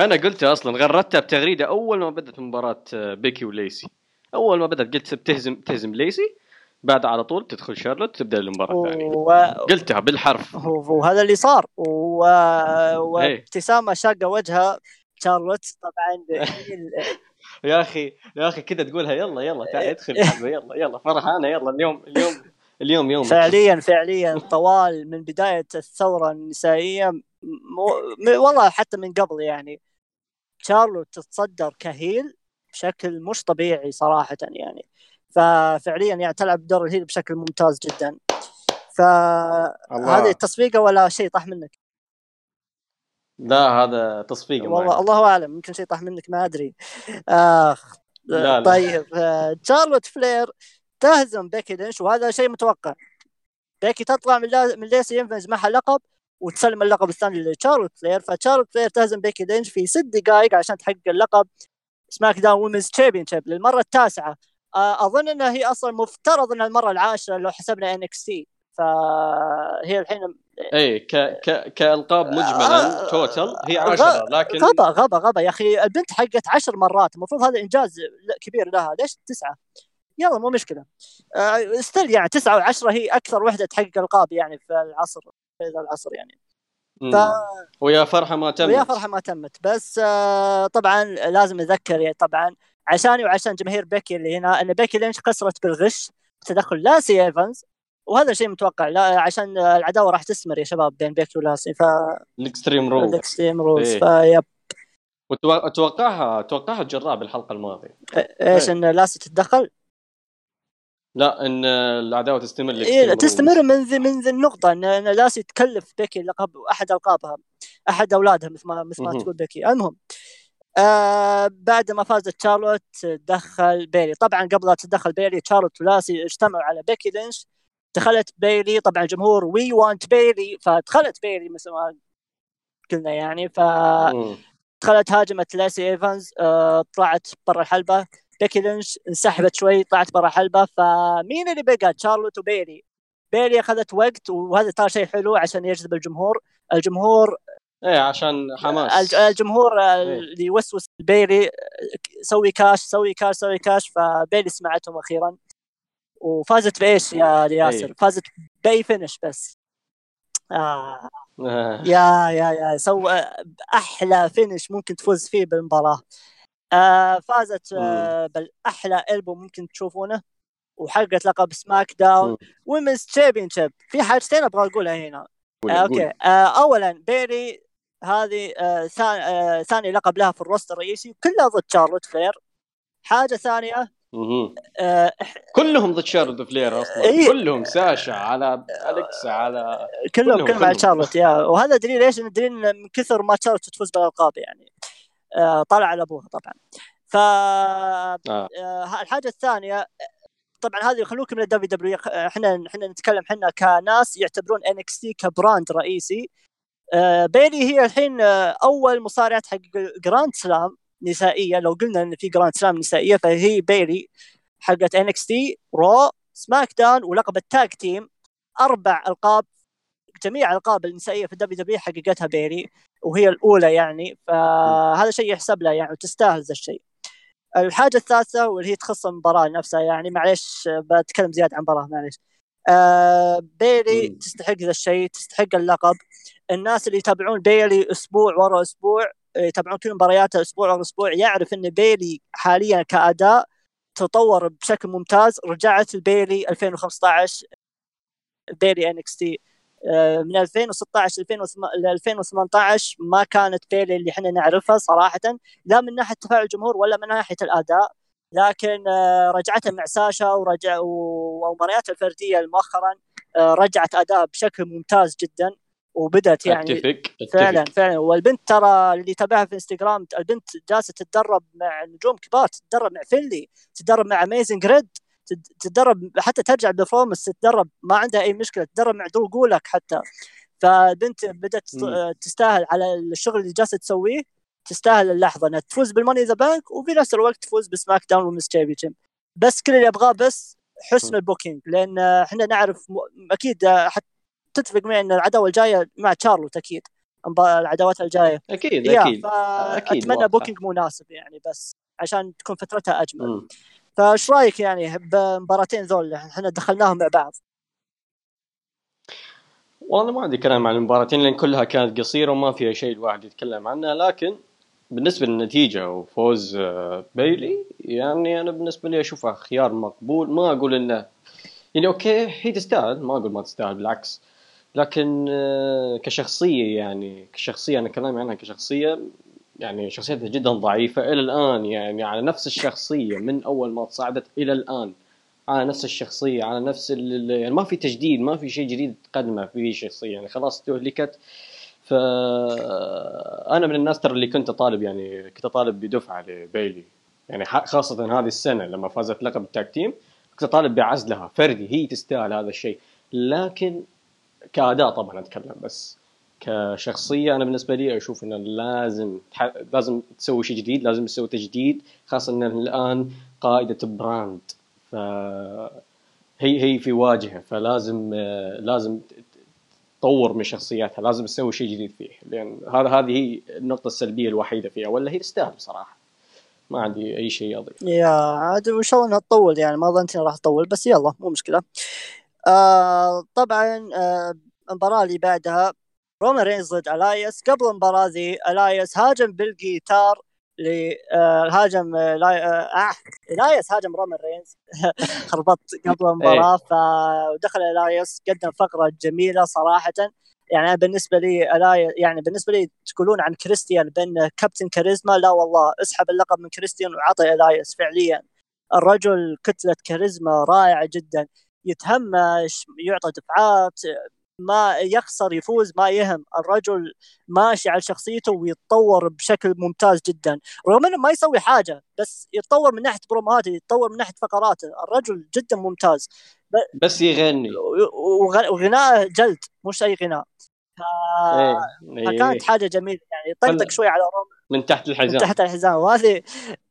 أنا قلت أصلا غردتها بتغريدة أول ما بدأت مباراة آه، بيكي وليسي. أول ما بدأت قلت بتهزم تهزم ليسي بعد على طول تدخل شارلوت تبدأ المباراة الثانية. و... قلتها بالحرف. وهذا اللي صار. و... إيه. وابتسامة شاقة وجهها شارلوت. طبعا يا أخي يا أخي كذا تقولها يلا يلا تعال ادخل يلا يلا فرحانة يلا اليوم اليوم اليوم يوم فعليا فعليا طوال من بداية الثورة النسائية مو... والله حتى من قبل يعني. شارلوت تتصدر كهيل بشكل مش طبيعي صراحة يعني. ففعليا يعني تلعب دور ال heel بشكل ممتاز جدا. فهذه التصفيقه ولا شيء طاح منك؟ لا هذا تصفيق والله الله أعلم يمكن شيء طاح منك ما أدري. آخ لا لا. طيب شارلوت فلير تهزم بيكي لينش وهذا شيء متوقع. بيكي تطلع من من ليسي إيفنز معها لقب وتسلم اللقب الثاني لتشارلوت فلير فتشارلوت فلير تهزم بيكي لينش في ست دقائق عشان تحقق اللقب. سماك داون women's championship للمرة التاسعة. أظن انها هي أصلا مفترض إنها المرة العاشرة لو حسبنا إن إكس تي. فهي الحين إي ك ك كألقاب مجملا آه total هي 10 لكن غبا غبا غبا يا أخي البنت حقت 10 مرات. المفروض هذا إنجاز كبير لها. ليش تسعة؟ يلا مو مشكلة. آه still يعني تسعة وعشرة هي أكثر وحدة تحقق ألقاب يعني في العصر. في ذا العصر يعني ف... ويا فرحة ما تمت. ويا فرحة ما تمت. بس آه طبعا لازم نذكر يعني طبعا عشاني وعشان جماهير بيكي اللي هنا إن بيكي لينش خسرت بالغش تدخل لاسي إيفنز وهذا شيء متوقع. لا عشان العداوة راح تستمر يا شباب بين بيكي ولاسي ف الاكستريم رولز الاكستريم رولز فيب واتوقعها اتوقعها جراء بالحلقة الماضية. إيش إن لاسي تتدخل؟ لا إن العداوه تستمر إيه تستمر من ذي من ذي النقطة إن, لاسي تكلف بيكي لقب أحد ألقابها أحد أولادها مثل ما مثل ما تقول بيكي. المهم آه بعد ما فازت شارلوت دخل بيلي طبعا قبل لا تدخل بيلي شارلوت ولاسي اجتمعوا على بيكي لينش. دخلت بيلي طبعا الجمهور we want بيلي فدخلت بيلي مثل ما قلنا يعني. ف دخلت هاجمت لاسي ايفنز آه طلعت برا الحلبة. بيكي لينش انسحبت شوي طلعت برا الحلبه فمين اللي بقى شارلوت وبيلي بيلي أخذت وقت وهذا ترى شيء حلو عشان يجذب الجمهور الجمهور إيه عشان حماس الجمهور إيه. اللي يوسوس بيلي سوي كاش سوي كاش سوي كاش فبيلي سمعتهم أخيرا وفازت بإيش يا ياسر؟ إيه. فازت بأي finish بس آه. آه. يا يا يا سوى أحلى finish ممكن تفوز فيه بالمباراة آه فازت آه بالأحلى elbow ممكن تشوفونه وحققت لقب سماك داون women's champion في حاجتين أبغى أقولها هنا. آه أوكي. آه اولا بيلي هذه آه ثاني, آه ثاني لقب لها في ال roster الرئيسي كلها ضد شارلوت فلير. حاجة ثانية آه كلهم ضد شارلوت فلير أصلا. إيه. كلهم ساشا على أليكسا على كلهم كلهم, كلهم على شارلوت يا. وهذا دليل إيش؟ دليل من كثر ما شارلوت تفوز بالألقاب يعني. آه طلع على أبوها طبعا. ف آه. آه الحاجة الثانية طبعا هذه خلوكم من الدبليو دبليو إحنا إحنا نتكلم إحنا كناس يعتبرون إن إكس تي ك brand رئيسي. آه بيلي هي الحين آه أول مصارعة تحقق grand slam نسائية. لو قلنا إن في grand slam نسائية فهي بيلي حقت إن إكس تي رو سماك داون ولقب ال tag team أربع ألقاب جميع الالقاب النسائية في الدبليو دبليو حققتها بيلي وهي الأولى يعني فهذا شيء يحسب لها يعني وتستاهل ذا الشيء. الحاجة الثالثة واللي هي تخص المباراة نفسها يعني معليش بتكلم زيادة عن المباراه معليش. آه بيلي م. تستحق ذا الشيء تستحق اللقب. الناس اللي يتابعون بيلي أسبوع ورا أسبوع يتابعون كل مبارياته أسبوع ورا أسبوع يعرف إن بيلي حاليا كأداء تطور بشكل ممتاز. رجعت البيلي 2015 بيلي ان إكس تي من 2016 ل 2018 ما كانت بيلي اللي إحنا نعرفها صراحة لا من ناحية تفاعل الجمهور ولا من ناحية الأداء لكن آه، رجعتها مع ساشا ورجع ومبارياتها الفردية مؤخرا آه، رجعت أداء بشكل ممتاز جدا وبدات يعني أتفق. أتفق. فعلا فعلا والبنت ترى اللي يتابعها في إنستغرام البنت جالسة تتدرب مع نجوم كبار تتدرب مع بيلي تتدرب مع أميزنج ريد تتدرب حتى ترجع performance تتدرب ما عندها أي مشكلة تتدرب مع درو جولاك حتى. فالبنت بدأت تستاهل على الشغل اللي جالسة تسويه تستاهل اللحظة إنها تفوز بال money in the bank وفي نفس الوقت تفوز بسماك داون women's champion. بس كل اللي أبغاه بس حسن ال booking لأن إحنا نعرف م... أكيد تتفق معي إن العداوة الجاية مع تشارلوت أكيد العداوات الجاية. أكيد أكيد. أكيد اتمنى booking مناسب يعني بس عشان تكون فترتها أجمل. فايش رايك يعني بمباراتين ذول؟ إحنا دخلناهم مع بعض. والله ما عندي كلام عن المباراتين لأن كلها كانت قصيرة وما فيها شيء الواحد يتكلم عنها لكن بالنسبة للنتيجة وفوز آه، بيلي يعني أنا بالنسبة لي أشوفها خيار مقبول. ما أقول إنه يعني أوكي هي تستاهل ما أقول ما تستاهل بالعكس. لكن آه، كشخصية يعني كشخصية أنا كلامي عنها كشخصية يعني شخصيتها جدا ضعيفة إلى الآن يعني على نفس الشخصية من أول ما تصاعدت إلى الآن. على نفس الشخصية على نفس يعني ما في تجديد ما في شيء جديد تقدمه في شخصية يعني خلاص تهلكت. ف أنا من الناس ترى اللي كنت طالب يعني كنت طالب بدفعة لبيلي. يعني خاصة هذه السنة لما فازت لقب التاك تيم كنت طالب بعزلها فردي هي تستاهل هذا الشيء. لكن كأداء طبعا أتكلم بس. كشخصية أنا بالنسبة لي أشوف إنه لازم لازم تسوي شيء جديد لازم تسوي تجديد خاصة ان الآن قائدة براند. ف هي هي في واجهة فلازم لازم تطور من شخصياتها لازم تسوي شيء جديد فيه لأن هذا هذه هي النقطة السلبية الوحيدة فيها ولا هي تستاهل بصراحة. ما عندي أي شيء أضيف. يا عاد وان شاء الله إنها تطول يعني ما ظنيت إنها راح تطول بس يلا مو مشكلة. آه طبعا آه المباراة اللي بعدها رومان رينز ضد إلايس. قبل المباراه ذي إلايس هاجم بالجيتار هاجم آه آه إلايس هاجم رومان رينز خربطت قبل المباراة إيه. فدخل إلايس قدم فقرة جميلة صراحة. يعني بالنسبة لي إلايس يعني بالنسبة لي تقولون عن كريستيان بانه captain charisma لا والله اسحب اللقب من كريستيان وعطي إلايس. فعليا الرجل كتلة كاريزما رائعة جدا. يتهمش يعطى دفعات ما يخسر يفوز ما يهم. الرجل ماشي على شخصيته ويتطور بشكل ممتاز جدا. رغم انه ما يسوي حاجة بس يتطور من ناحية بروماته يتطور من ناحية فقراته. الرجل جدا ممتاز. بس يغني. وغناءه جلد مش أي غناء. ف... إيه. فكانت حاجة جميلة. يعني طقطق شوي على روما من تحت الحزام. من تحت الحزام. وهذه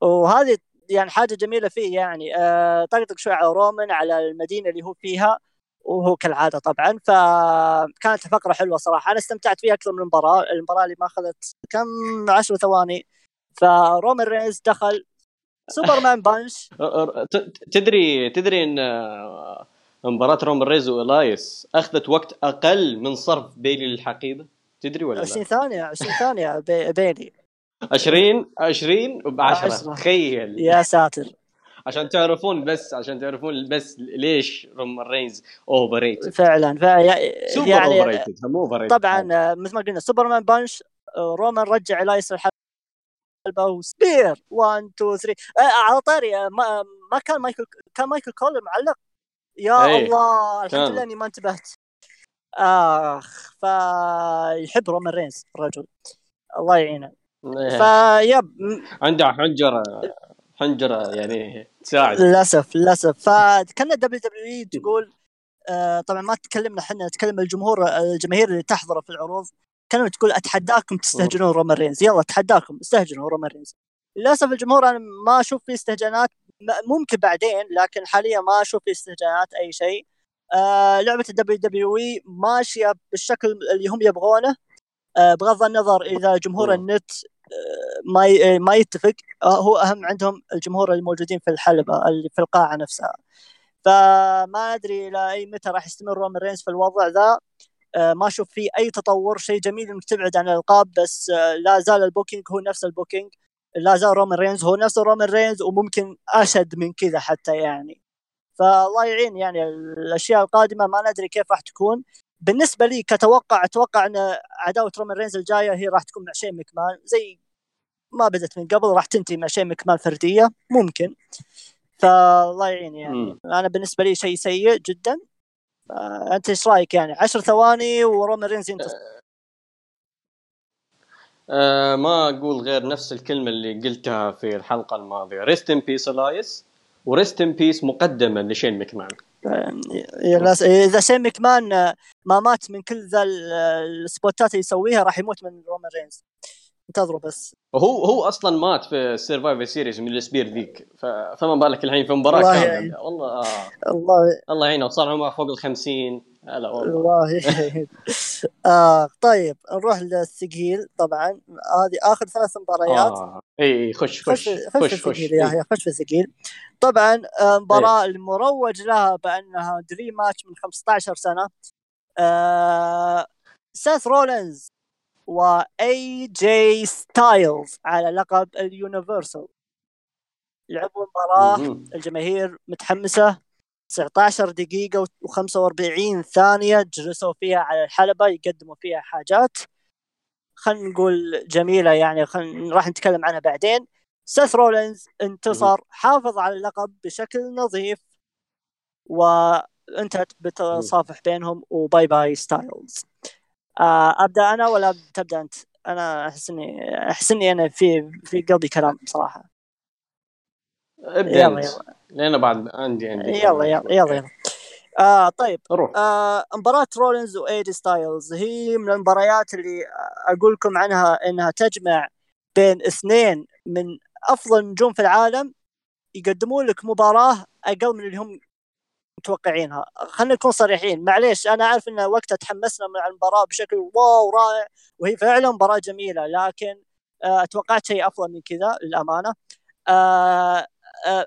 وهذه يعني حاجة جميلة فيه يعني. آه طقطق شوي على رومان على المدينة اللي هو فيها. وهو كالعادة طبعا فكانت فقرة حلوة صراحة. أنا استمتعت فيها أكثر من المباراة. المباراة اللي ما أخذت كم؟ 10 ثواني. فرومان رينز دخل. Superman punch. تدري تدري إن آه، مباراة رومان رينز وإلايس أخذت وقت أقل من صرف بيلي للحقيبة؟ تدري ولا 20 ثانية 20 ثانية بيلي. 20 20 ب 10 تخيل. يا ساتر. عشان تعرفون بس عشان تعرفون بس ليش رومان رينز overrated فعلا فعلا سوبر يعني overrated مو over طبعا آه، مثل ما قلنا Superman punch آه، رومان رجع لايس الحلبة و spear. 1 2 3 على طاري آه، ما, ما كان مايكل كان مايكل كول معلق؟ يا أيه. الله الحمد لله إني ما انتبهت. آخ فيحب رومان رينز الرجل. الله يعينه. إيه. فيب عنده حنجرة حنجرة يعني تساعد. للأسف للأسف. فكان WWE تقول آه طبعا ما تكلمنا إحنا نتكلم الجمهور الجماهير اللي تحضر في العروض. كانت تقول أتحداكم تستهجنون رومان رينز. يلا أتحداكم استهجنوا رومان رينز. للأسف الجمهور أنا ما أشوف فيه استهجانات ممكن بعدين لكن حاليا ما أشوف فيه استهجانات أي شيء. آه لعبة ال WWE ماشية بالشكل اللي هم يبغونه. آه بغض النظر إذا جمهور النت ما ما يتفق. آه، هو أهم عندهم الجمهور الموجودين في الحلبة اللي في القاعة نفسها. فما أدري إلى أي متى راح يستمر رومان رينز في الوضع ذا. آه، ما أشوف فيه أي تطور شيء جميل إنك تبعد عن الألقاب بس آه، لا زال ال booking هو نفس ال booking. لا زال رومان رينز هو نفس رومان رينز وممكن أشد من كذا حتى يعني. فالله يعين يعني الأشياء القادمة ما ندري كيف راح تكون. بالنسبة لي كتوقع أتوقع أن عداوة رومان رينز الجاية هي راح تكون مع شين مكمان زي ما بدت من قبل راح تنتهي مع شين مكمان فردية ممكن. فالله يعين يعني. أنا بالنسبة لي شيء سيء جدا. أنت إيش رأيك يعني؟ 10 ثواني ورومان رينز ينتصر. أه ما أقول غير نفس الكلمة اللي قلتها في الحلقة الماضية. rest in peace إلايس و rest in peace مقدما لشين مكمان إذا شين مكمان ما مات من كل ذا السبوتات اللي يسويها راح يموت من رومان رينز. انتظروا بس. وهو هو أصلا مات في ال Survivor Series من ال spear ذيك. فما بالك الحين في مباراة كاملة. يعني. والله آه. الله الله يعينه. صار عمره فوق ال 50 هلا والله. آه طيب نروح للثقيل طبعا. هذه آخر ثلاث مباريات. آه. إي خش خش خش خش خش خش. يا إيه. خش في الثقيل طبعا آه، المباراة المروج لها بأنها dream match من 15 سنة. آه سيث رولينز وإي جي ستايلز على لقب ال universal. لعبوا المباراة مهم. الجماهير متحمسة. 19 دقيقة و45 ثانية جلسوا فيها على الحلبة يقدموا فيها حاجات. خلينا نقول جميلة يعني خلينا راح نتكلم عنها بعدين. سيث رولينز انتصر حافظ على اللقب بشكل نظيف وانتهت بتصافح بينهم و bye bye ستايلز. آه، أبدأ أنا ولا تبدأ أنت؟ أنا أحس اني أحس إني أنا في في قلبي كلام بصراحه ابدأ يلا يلا. لأن بعد عندي عندي يلا يلا يلا يلا. آه طيب. روح. آه مباراة رولينز وإي جي ستايلز هي من المباريات اللي أقول لكم عنها إنها تجمع بين اثنين من أفضل النجوم في العالم يقدمون لك مباراة أقل من اللي هم متوقعينها. خلينا نكون صريحين. معليش أنا عارف إن وقتها تحمسنا مع المباراة بشكل واو رائع وهي فعلا مباراة جميلة لكن آه توقعت شيء أفضل من كذا للأمانة. آه آه،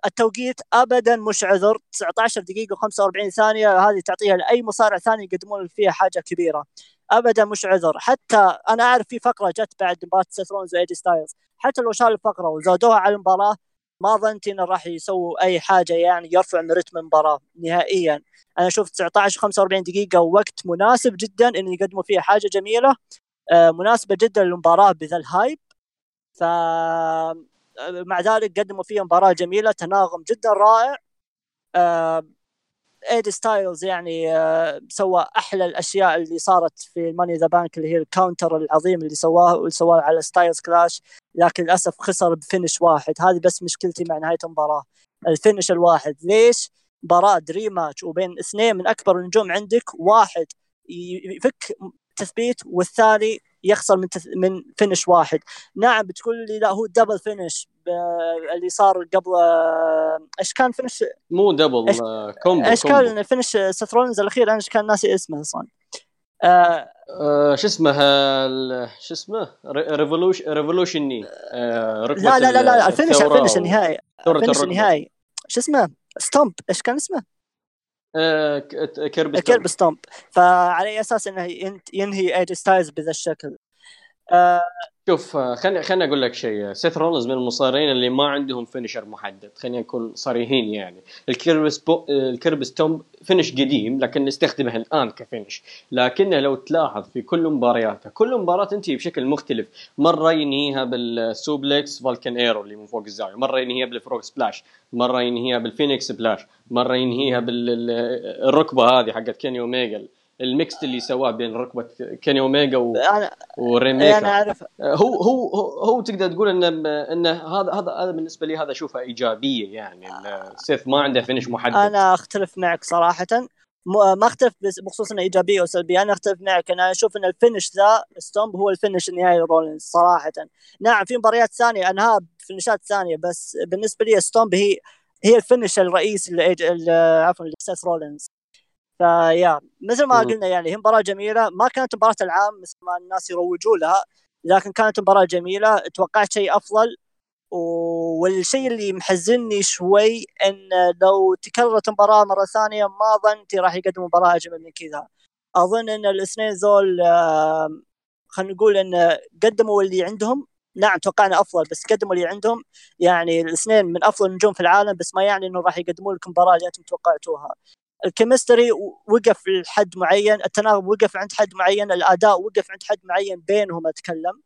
التوقيت ابدا مش عذر. 19 دقيقة و45 ثانية هذه تعطيها لأي مصارع ثاني يقدمون فيها حاجة كبيرة. ابدا مش عذر. حتى أنا أعرف في فقرة جت بعد مباراة سيث رولينز وإي جي ستايلز. حتى لو شالوا الفقرة وزادوها على المباراة ما ظننت إنه راح يسووا أي حاجة يعني يرفع من رتم المباراة نهائيا. أنا أشوف 19 45 دقيقة وقت مناسب جدا إن يقدموا فيها حاجة جميلة آه، مناسبة جدا للمباراة بذا ال hype ف مع ذلك قدموا فيها مباراة جميلة تناغم جدا رائع. إي جي ستايلز يعني سوى أحلى الأشياء اللي صارت في Money in the Bank اللي هي ال counter العظيم اللي سواه واللي سواه على Styles Clash لكن للأسف خسر ب finish واحد. هذه بس مشكلتي مع نهاية المباراة. ال finish الواحد ليش؟ مباراة dream match وبين اثنين من أكبر النجوم عندك واحد يفك تثبيت والثاني يخسر من تث... من finish واحد. نعم بتقول لي لا هو double finish ب... اللي صار قبل آه، إيش كان فينش مو دبل آه، combo إيش. كان finish سيث رولينز الأخير؟ أنا إيش كان ناسي اسمه أصلا. آه آه، شو اسمه شو اسمه؟ revolution revolution آه، ركبة لا لا لا لا ال finish ال finish النهائي. ال finish. النهائي. شو اسمه؟ stomp إيش كان اسمه؟ آه، ك- curb curb stomp فعلى أساس إنه ينهي إي جي ستايلز بهذا الشكل. آه شوف آه، خليني خليني أقول لك شيء. سيث رولنز من المصارعين اللي ما عندهم finisher محدد. خلينا نكون صريحين يعني. ال curb sto... ال curb stomp finish قديم لكن نستخدمه الآن ك finish لكنه لو تلاحظ في كل مبارياته كل مباراة تنتهي بشكل مختلف. مرة ينهيها بال suplex falcon arrow اللي من فوق الزاوية. مرة ينهيها بال frog splash مرة ينهيها بال phoenix splash مرة ينهيها بالركبه هذه حقت كيني اوميجا ال mix اللي سواه بين ركبة كيني اوميجا و... أنا وريميكا. أنا أعرف. هو هو هو, هو تقدر تقول ان إن هذا هذا هذا بالنسبة لي هذا أشوفه إيجابية يعني. سيث ما عنده finish محدد. أنا أختلف معك صراحة. ما أختلف بخصوص إنه إيجابية وسلبية. أنا أختلف معك. أنا أشوف إن ال finish the stomp هو ال finish النهائي لرولينز صراحة. نعم في مباريات ثانية. انهاء ب finish ات ثانية بس بالنسبة لي stomp هي هي ال finish الرئيسي اللي- عفوا لسيث رولينز. فيا مثل ما. قلنا يعني هي مباراة جميلة. ما كانت مباراة العام مثل ما الناس يروجوا لها لكن كانت مباراة جميلة. توقعت شيء أفضل. والشيء اللي محزنني شوي إن لو تكررت المباراة مرة ثانية ما ظننت راح يقدموا مباراة أجمل من كذا. أظن إن الاثنين ذول آم، خلينا نقول إن قدموا اللي عندهم. نعم توقعنا أفضل بس قدموا اللي عندهم. يعني الاثنين من أفضل النجوم في العالم بس ما يعني إنه راح يقدموا لكم مباراة اللي أنتم توقعتوها. الكيمستري وقف لحد معين التناغم وقف عند حد معين الأداء وقف عند حد معين بينهم اتكلم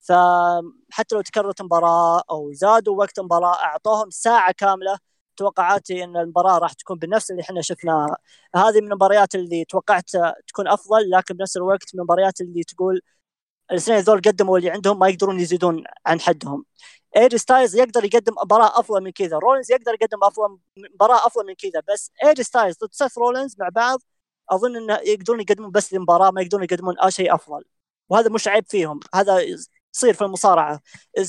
فحتى لو تكررت مباراه أو زادوا وقت مباراه أعطوهم ساعة كاملة توقعاتي إن المباراة راح تكون بنفس اللي إحنا شفناها هذه من المباريات اللي توقعت تكون أفضل لكن بنفس الوقت من المباريات اللي تقول الاثنين ذول قدموا اللي عندهم ما يقدرون يزيدون عن حدهم. ايجي ستايلز يقدر يقدم مباراة أفضل من كذا. رولينز يقدر يقدم أفضل مباراة أفضل من كذا. بس ايجي ستايلز ضد سيث رولينز مع بعض أظن إنه يقدرون يقدمون بس المباراه ما يقدرون يقدمون أي شيء أفضل. وهذا مش عيب فيهم. هذا تصير في المصارعة.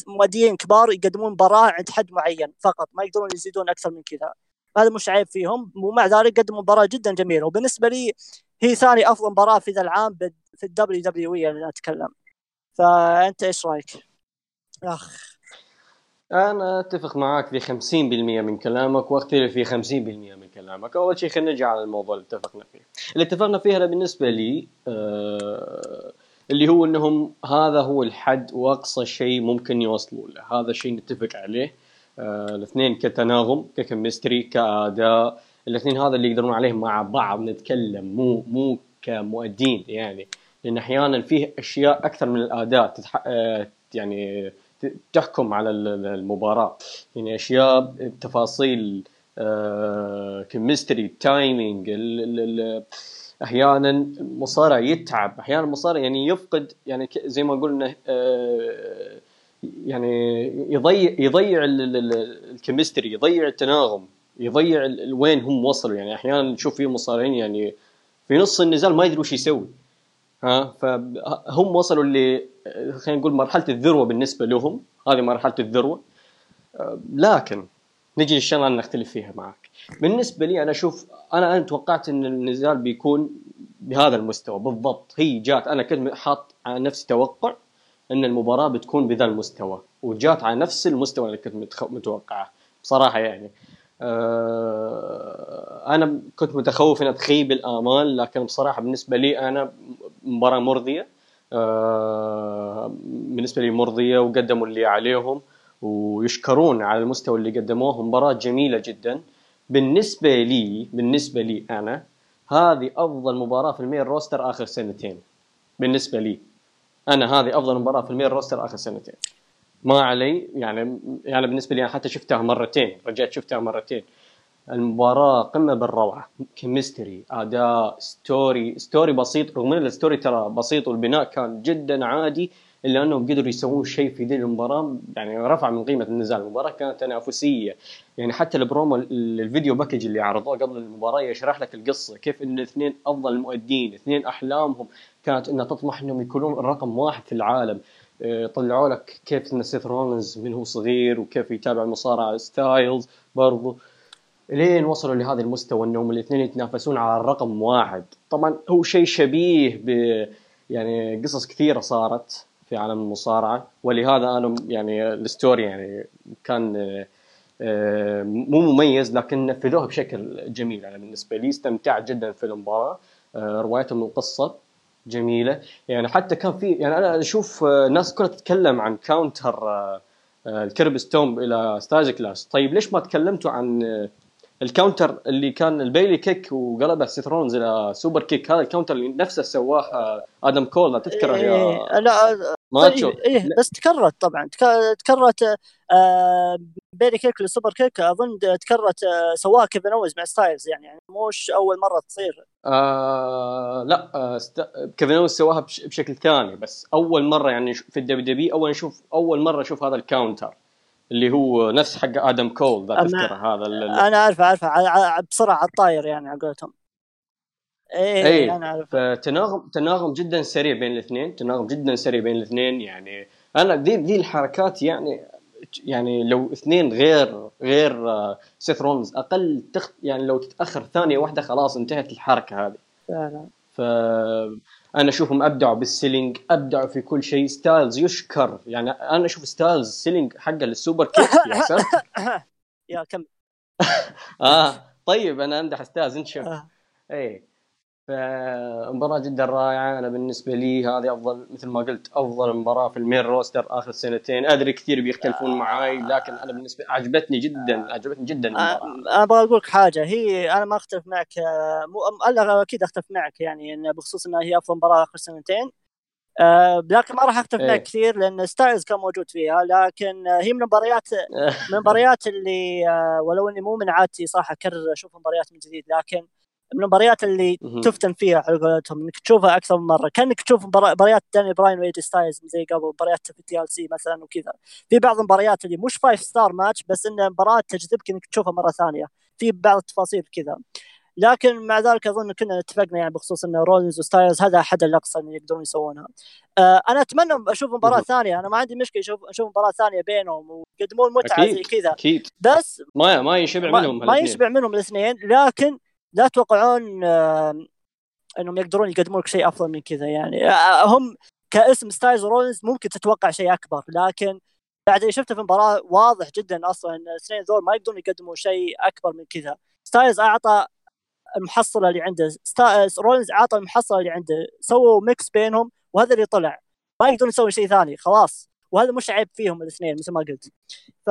مؤديين كبار يقدمون مباراة عند حد معين فقط ما يقدرون يزيدون أكثر من كذا. هذا مش عيب فيهم. ومع ذلك قدموا مباراة جدا جميلة. وبالنسبة لي هي ثاني أفضل مباراة في ذا العام في ال WWE اللي أتكلم. فأنت إيش رأيك؟ أخ. أنا أتفق معاك في 50% من كلامك وأختلف في 50% من كلامك. أول شيء خلينا نجي على الموضوع اللي اتفقنا فيه. اللي اتفقنا فيه أنا بالنسبة لي آه اللي هو إنهم هذا هو الحد وأقصى شيء ممكن يوصلوا له. هذا الشيء نتفق عليه آه الاثنين كتناغم ك chemistry كأداء. الاثنين هذا اللي يقدرون عليه مع بعض نتكلم مو مو كمؤدين يعني. لأن أحيانا فيه أشياء أكثر من الاداء تتح... آه يعني تحكم على المباراة. يعني أشياء تفاصيل كمستري تايمينج أحيانا مصارع يتعب. أحيانا مصارع يعني يفقد يعني زي ما قلنا آه، يعني يضيع يضيع الكيمستري يضيع التناغم يضيع وين هم وصلوا. يعني أحيانا نشوف في مصارعين يعني في نص النزال ما يدري وش يسوي. ها فهم وصلوا اللي خلينا نقول مرحلة الذروة بالنسبة لهم. هذه مرحلة الذروة. لكن نجي للشغله اللي نختلف فيها معك. بالنسبة لي أنا أشوف أنا أنا توقعت إن النزال بيكون بهذا المستوى بالضبط. هي جات أنا كنت حاط على نفسي توقع إن المباراة بتكون بذا المستوى وجات على نفس المستوى اللي كنت متوقعه بصراحة يعني. آه، أنا كنت متخوف إنها تخيب الآمال لكن بصراحة بالنسبة لي أنا مباراة مرضية آه، بالنسبة لي مرضية وقدموا اللي عليهم ويشكرون على المستوى اللي قدموه مباراة جميلة جدا. بالنسبة لي بالنسبة لي أنا هذه أفضل مباراة في المين روستر آخر سنتين. بالنسبة لي أنا هذه أفضل مباراة في ال main roster آخر سنتين. ما علي يعني يعني بالنسبة لي أنا حتى شفتها مرتين رجعت شفتها مرتين. المباراة قمة بالروعة chemistry أداء story story بسيط رغم أن ال story ترى بسيط والبناء كان جدا عادي إلا أنهم قدروا يسوون شيء في ذي المباراة يعني رفع من قيمة النزال. المباراة كانت تنافسية. يعني حتى ال promo ال video package اللي عرضوه قبل المباراة يشرح لك القصة كيف أن الاثنين أفضل المؤدين اثنين أحلامهم كانت أنها تطمح أنهم يكونون رقم واحد في العالم. آه، طلعوا لك كيف إن سيث رولنز من هو صغير وكيف يتابع المصارعه ستايلز برضو. لين وصلوا لهذا المستوى أنهم الاثنين يتنافسون على الرقم واحد. طبعا هو شيء شبيه ب يعني قصص كثيرة صارت في عالم المصارعة ولهذا أنا يعني ال story يعني كان آه، مو مميز لكن نفذوها بشكل جميل. أنا بالنسبة لي استمتعت جدا في المباراة آه، روايتهم القصة جميلة. يعني حتى كان في يعني أنا أشوف آه، ناس كلها تتكلم عن counter ال curb stomp إلى Styles Clash طيب ليش ما تكلمتوا عن ال counter اللي كان ال Pele kick وقلبه سيث رولنز إلى superkick هذا ال counter اللي نفسه سواه آدم كول تذكره يا إيه لا ماتشو إيه, إيه بس تكررت طبعا. تكررت آه Pele kick لل superkick. أظن تكررت آه سواها كيفن اوينز مع ستايلز يعني, يعني مش أول مرة تصير. آه لا آه كيفن اوينز سواها بشكل ثاني بس أول مرة يعني في ال WW أول نشوف أول مرة أشوف هذا ال counter. اللي هو نفس حق آدم كول ذا تذكره هذا أنا أعرفه أعرفه. بسرعة على الطاير يعني على قولتهم. إيه, إيه أنا اعرف فتناغم تناغم جدا سريع بين الاثنين تناغم جدا سريع بين الاثنين يعني أنا ذي ذي الحركات يعني يعني لو اثنين غير غير آه، سيث رولنز أقل تخت يعني لو تتأخر ثانية واحدة خلاص انتهت الحركة هذه. فعلا. ف أنا أشوفهم أبدعوا بال selling أبدعوا في كل شيء. ستايلز يشكر. يعني أنا أشوف ستايلز selling حقه لل superkick يا ساتر يا كم. آه طيب أنا أمدح ستايلز إنت شوف آه. إيه. فمباراة جدا رائعة. أنا بالنسبة لي هذه أفضل مثل ما قلت أفضل مباراة في ال main roster آخر سنتين. أدري كثير بيختلفون آه. معاي لكن أنا بالنسبة عجبتني جدا عجبتني جدا المباراة. أنا أبغى أقول لك حاجة. هي أنا ما أختلف معك آه، مو أكيد أختلف معك يعني بخصوص أنها هي أفضل مباراة آخر سنتين. أه لكن ما راح أختلف معك إيه. كثير لأن ستايلز كان موجود فيها. لكن هي من المباريات من المباريات اللي أه ولو إني مو من عادتي صراحة أكرر أشوف مباريات من جديد. لكن من المباريات اللي تفتن فيها على قولتهم إنك تشوفها أكثر من مرة. كأنك تشوف مباريات دانيل براين وإيجي ستايلز زي قبل مباريات في TLC مثلا وكذا. في بعض المباريات اللي مش five star match بس انها مباراة تجذبك إنك تشوفها مرة ثانية. في بعض التفاصيل كذا. لكن مع ذلك أظن كنا اتفقنا يعني بخصوص إن رولينز وستايلز هذا أحد الأقصى اللي يقدرون يسوونها. آه أنا أتمنى أشوف مباراة ثانية. أنا ما عندي مشكلة أشوف أشوف مباراة ثانية بينهم ويقدمون متعة زي كذا. أكيد. بس ما ما ينشبع ما, منهم ما هالاثنين. يشبع منهم الاثنين لكن لا تتوقعون آه إنهم يقدرون يقدمون لك شيء أفضل من كذا يعني. آه هم كاسم ستايلز ورولينز ممكن تتوقع شيء أكبر لكن بعد اللي شفته في المباراة واضح جدا أصلا الاثنين ذول ما يقدرون يقدموا شيء أكبر من كذا. ستايلز أعطى المحصلة اللي عنده ستا... رولينز أعطى المحصلة اللي عنده سووا mix بينهم وهذا اللي طلع. ما يقدرون يسوون شيء ثاني خلاص. وهذا مش عيب فيهم الاثنين مثل ما قلت. ف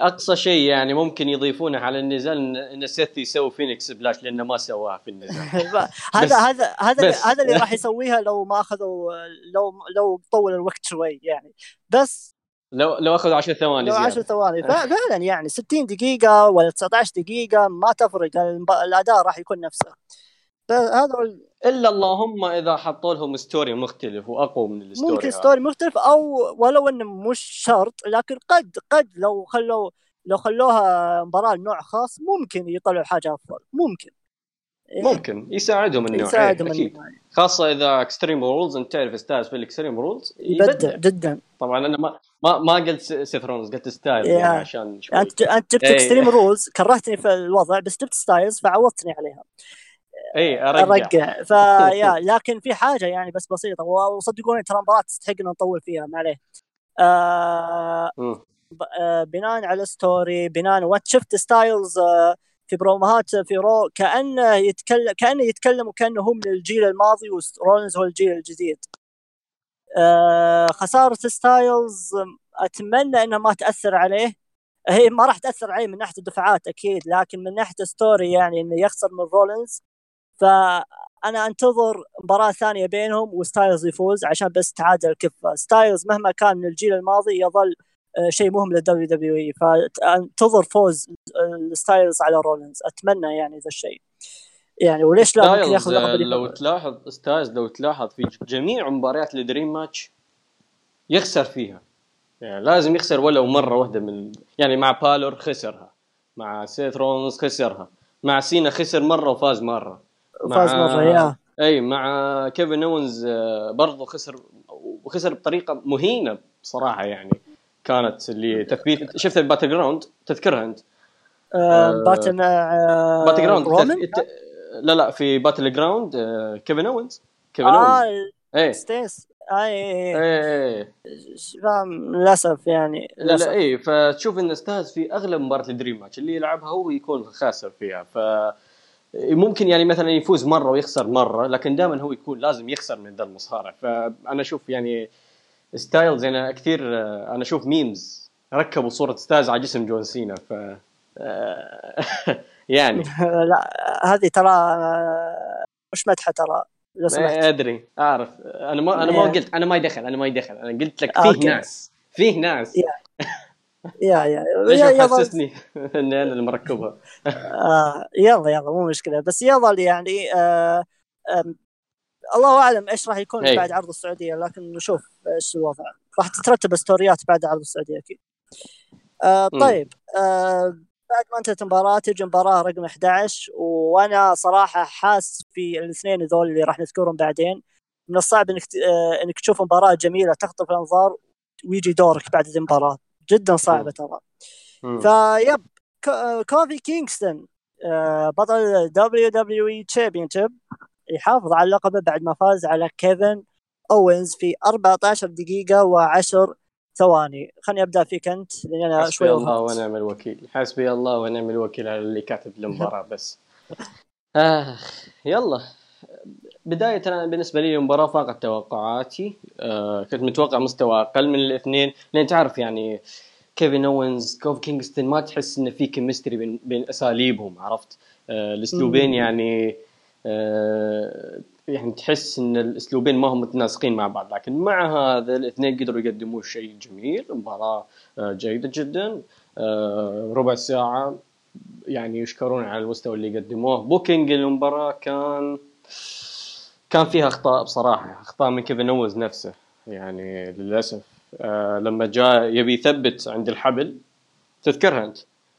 أقصى شيء يعني ممكن يضيفونه على النزال ان سيث يسوي Phoenix Splash لأنه ما سواها في النزال. هذا هذا هذا هذا اللي راح يسويها لو ما اخذوا لو لو طول الوقت شوي يعني. بس لو لو أخذوا 10 ثواني لو 10 ثواني. فعلا يعني 60 دقيقة ولا 19 دقيقة ما تفرق الأداء راح يكون نفسه. هذا إلا اللهم إذا حطوا لهم story مختلف وأقوى من ال story ممكن story مختلف أو ولو انه مش شرط لكن قد قد لو خلوا لو خلوها مباراة نوع خاص ممكن يطلعوا حاجة أفضل ممكن. ممكن يساعدهم النوع يساعدهم أكيد. النوع. خاصة إذا Extreme Rules أنت تعرف ستايلز في ال Extreme Rules يبدع. جدا. طبعا أنا ما ما, ما قلت سيث رولينز قلت ستايلز يعني عشان شوي. أنت انت جبت اكستريم رولز كرهتني في الوضع بس جبت ستايلز فعوضتني عليها. اي أرجع. فيا لكن في حاجة يعني بس بسيطة وصدقوني ترى المباراه تستحق ان نطول فيها ما عليه. آه آه بناء على story بناء وانت شفت ستايلز آه في بروموهات في Raw كأنه يتكلم كأنه يتكلم وكانه هو من الجيل الماضي ورولينز هو الجيل الجديد. آه خسارة ستايلز أتمنى إنها ما تأثر عليه. هي ما راح تأثر عليه من ناحية الدفعات أكيد لكن من ناحية story يعني إنه يخسر من رولينز. فأنا أنتظر مباراة ثانية بينهم وستايلز يفوز عشان بس تعادل الكفه ستايلز مهما كان من الجيل الماضي يظل شيء مهم لل WWE. فأنتظر فوز ستايلز على رولينز. أتمنى يعني ذا الشيء. يعني وليش لا؟ ممكن ياخذ لو تلاحظ ستايلز لو تلاحظ في جميع مباريات ال dream match يخسر فيها. يعني لازم يخسر ولو مرة واحدة من يعني مع بالور خسرها مع سيث رولينز خسرها مع سينا خسر مرة وفاز مرة. فاز مرة يا. أي مع كيفن اونز برضه خسر وخسر بطريقة مهينة بصراحة يعني. كانت اللي تثبيت شفت ال Battleground تذكرها أنت؟ آه Battle آه Battleground تث... لا لا في Battleground آه كيفن اونز كيفن آه اونز إيه. ستيس. اي اي للأسف يعني لا لا اي فتشوف إن ستايلز في أغلب مباراة ال dream match اللي يلعبها هو يكون خاسر فيها. ف ممكن يعني مثلا يفوز مرة ويخسر مرة لكن دائما هو يكون لازم يخسر من ذا المصارع. فأنا أشوف يعني ستايلز أنا كثير أنا أشوف memes ركبوا صورة ستايلز على جسم جون سينا ف يعني. لا هذه ترى مش مدحه ترى؟ لو سمحت. أدري أعرف. أنا ما أنا ما قلت أنا ما يدخل أنا ما يدخل أنا قلت لك فيه. ناس فيه ناس. يا يا ليش تحسسني إني أنا اللي مركبها؟ آه يلا يلا مو مشكلة. بس يظل يعني آه الله أعلم إيش راح يكون هي. بعد عرض السعودية لكن نشوف إيش الوضع. راح تترتب ستوريات بعد عرض السعودية أكيد. آه طيب آه بعد ما انتهت المباراة تجي مباراة رقم 11 وأنا صراحة حاس في الاثنين ذول اللي راح نذكرهم بعدين. من الصعب إنك آه إنك تشوف مباراة جميلة تخطف الأنظار ويجي دورك بعد المباراة. جدا صعبة ترى. فيب كوفي كينغستون آه بطل WWE Champion يحافظ على لقبه بعد ما فاز على كيفن أوينز في 14 دقيقة و10 ثواني. خليني أبدأ فيك أنت لأن أنا حسبي شوي الله ونعم الوكيل. حسبي الله ونعم الوكيل على اللي كاتب المباراة بس. آه يلا. بداية أنا بالنسبة لي المباراة فاقت توقعاتي. آه كنت متوقع مستوى أقل من الاثنين. لأن تعرف يعني كيفن أوينز كوفي كينغستون ما تحس انه في chemistry بين بين أساليبهم عرفت؟ آه الأسلوبين يعني آه يعني تحس إن الأسلوبين ما هم متناسقين مع بعض. لكن مع هذا الاثنين قدروا يقدموا شيء جميل. مباراة آه جيدة جدا. آه ربع ساعة يعني يشكرون على المستوى اللي قدموه. booking المباراة كان كان فيها أخطاء بصراحة أخطاء من كيفن اونز نفسه يعني للأسف آه لما جاء يبي يثبت عند الحبل تذكرها أنت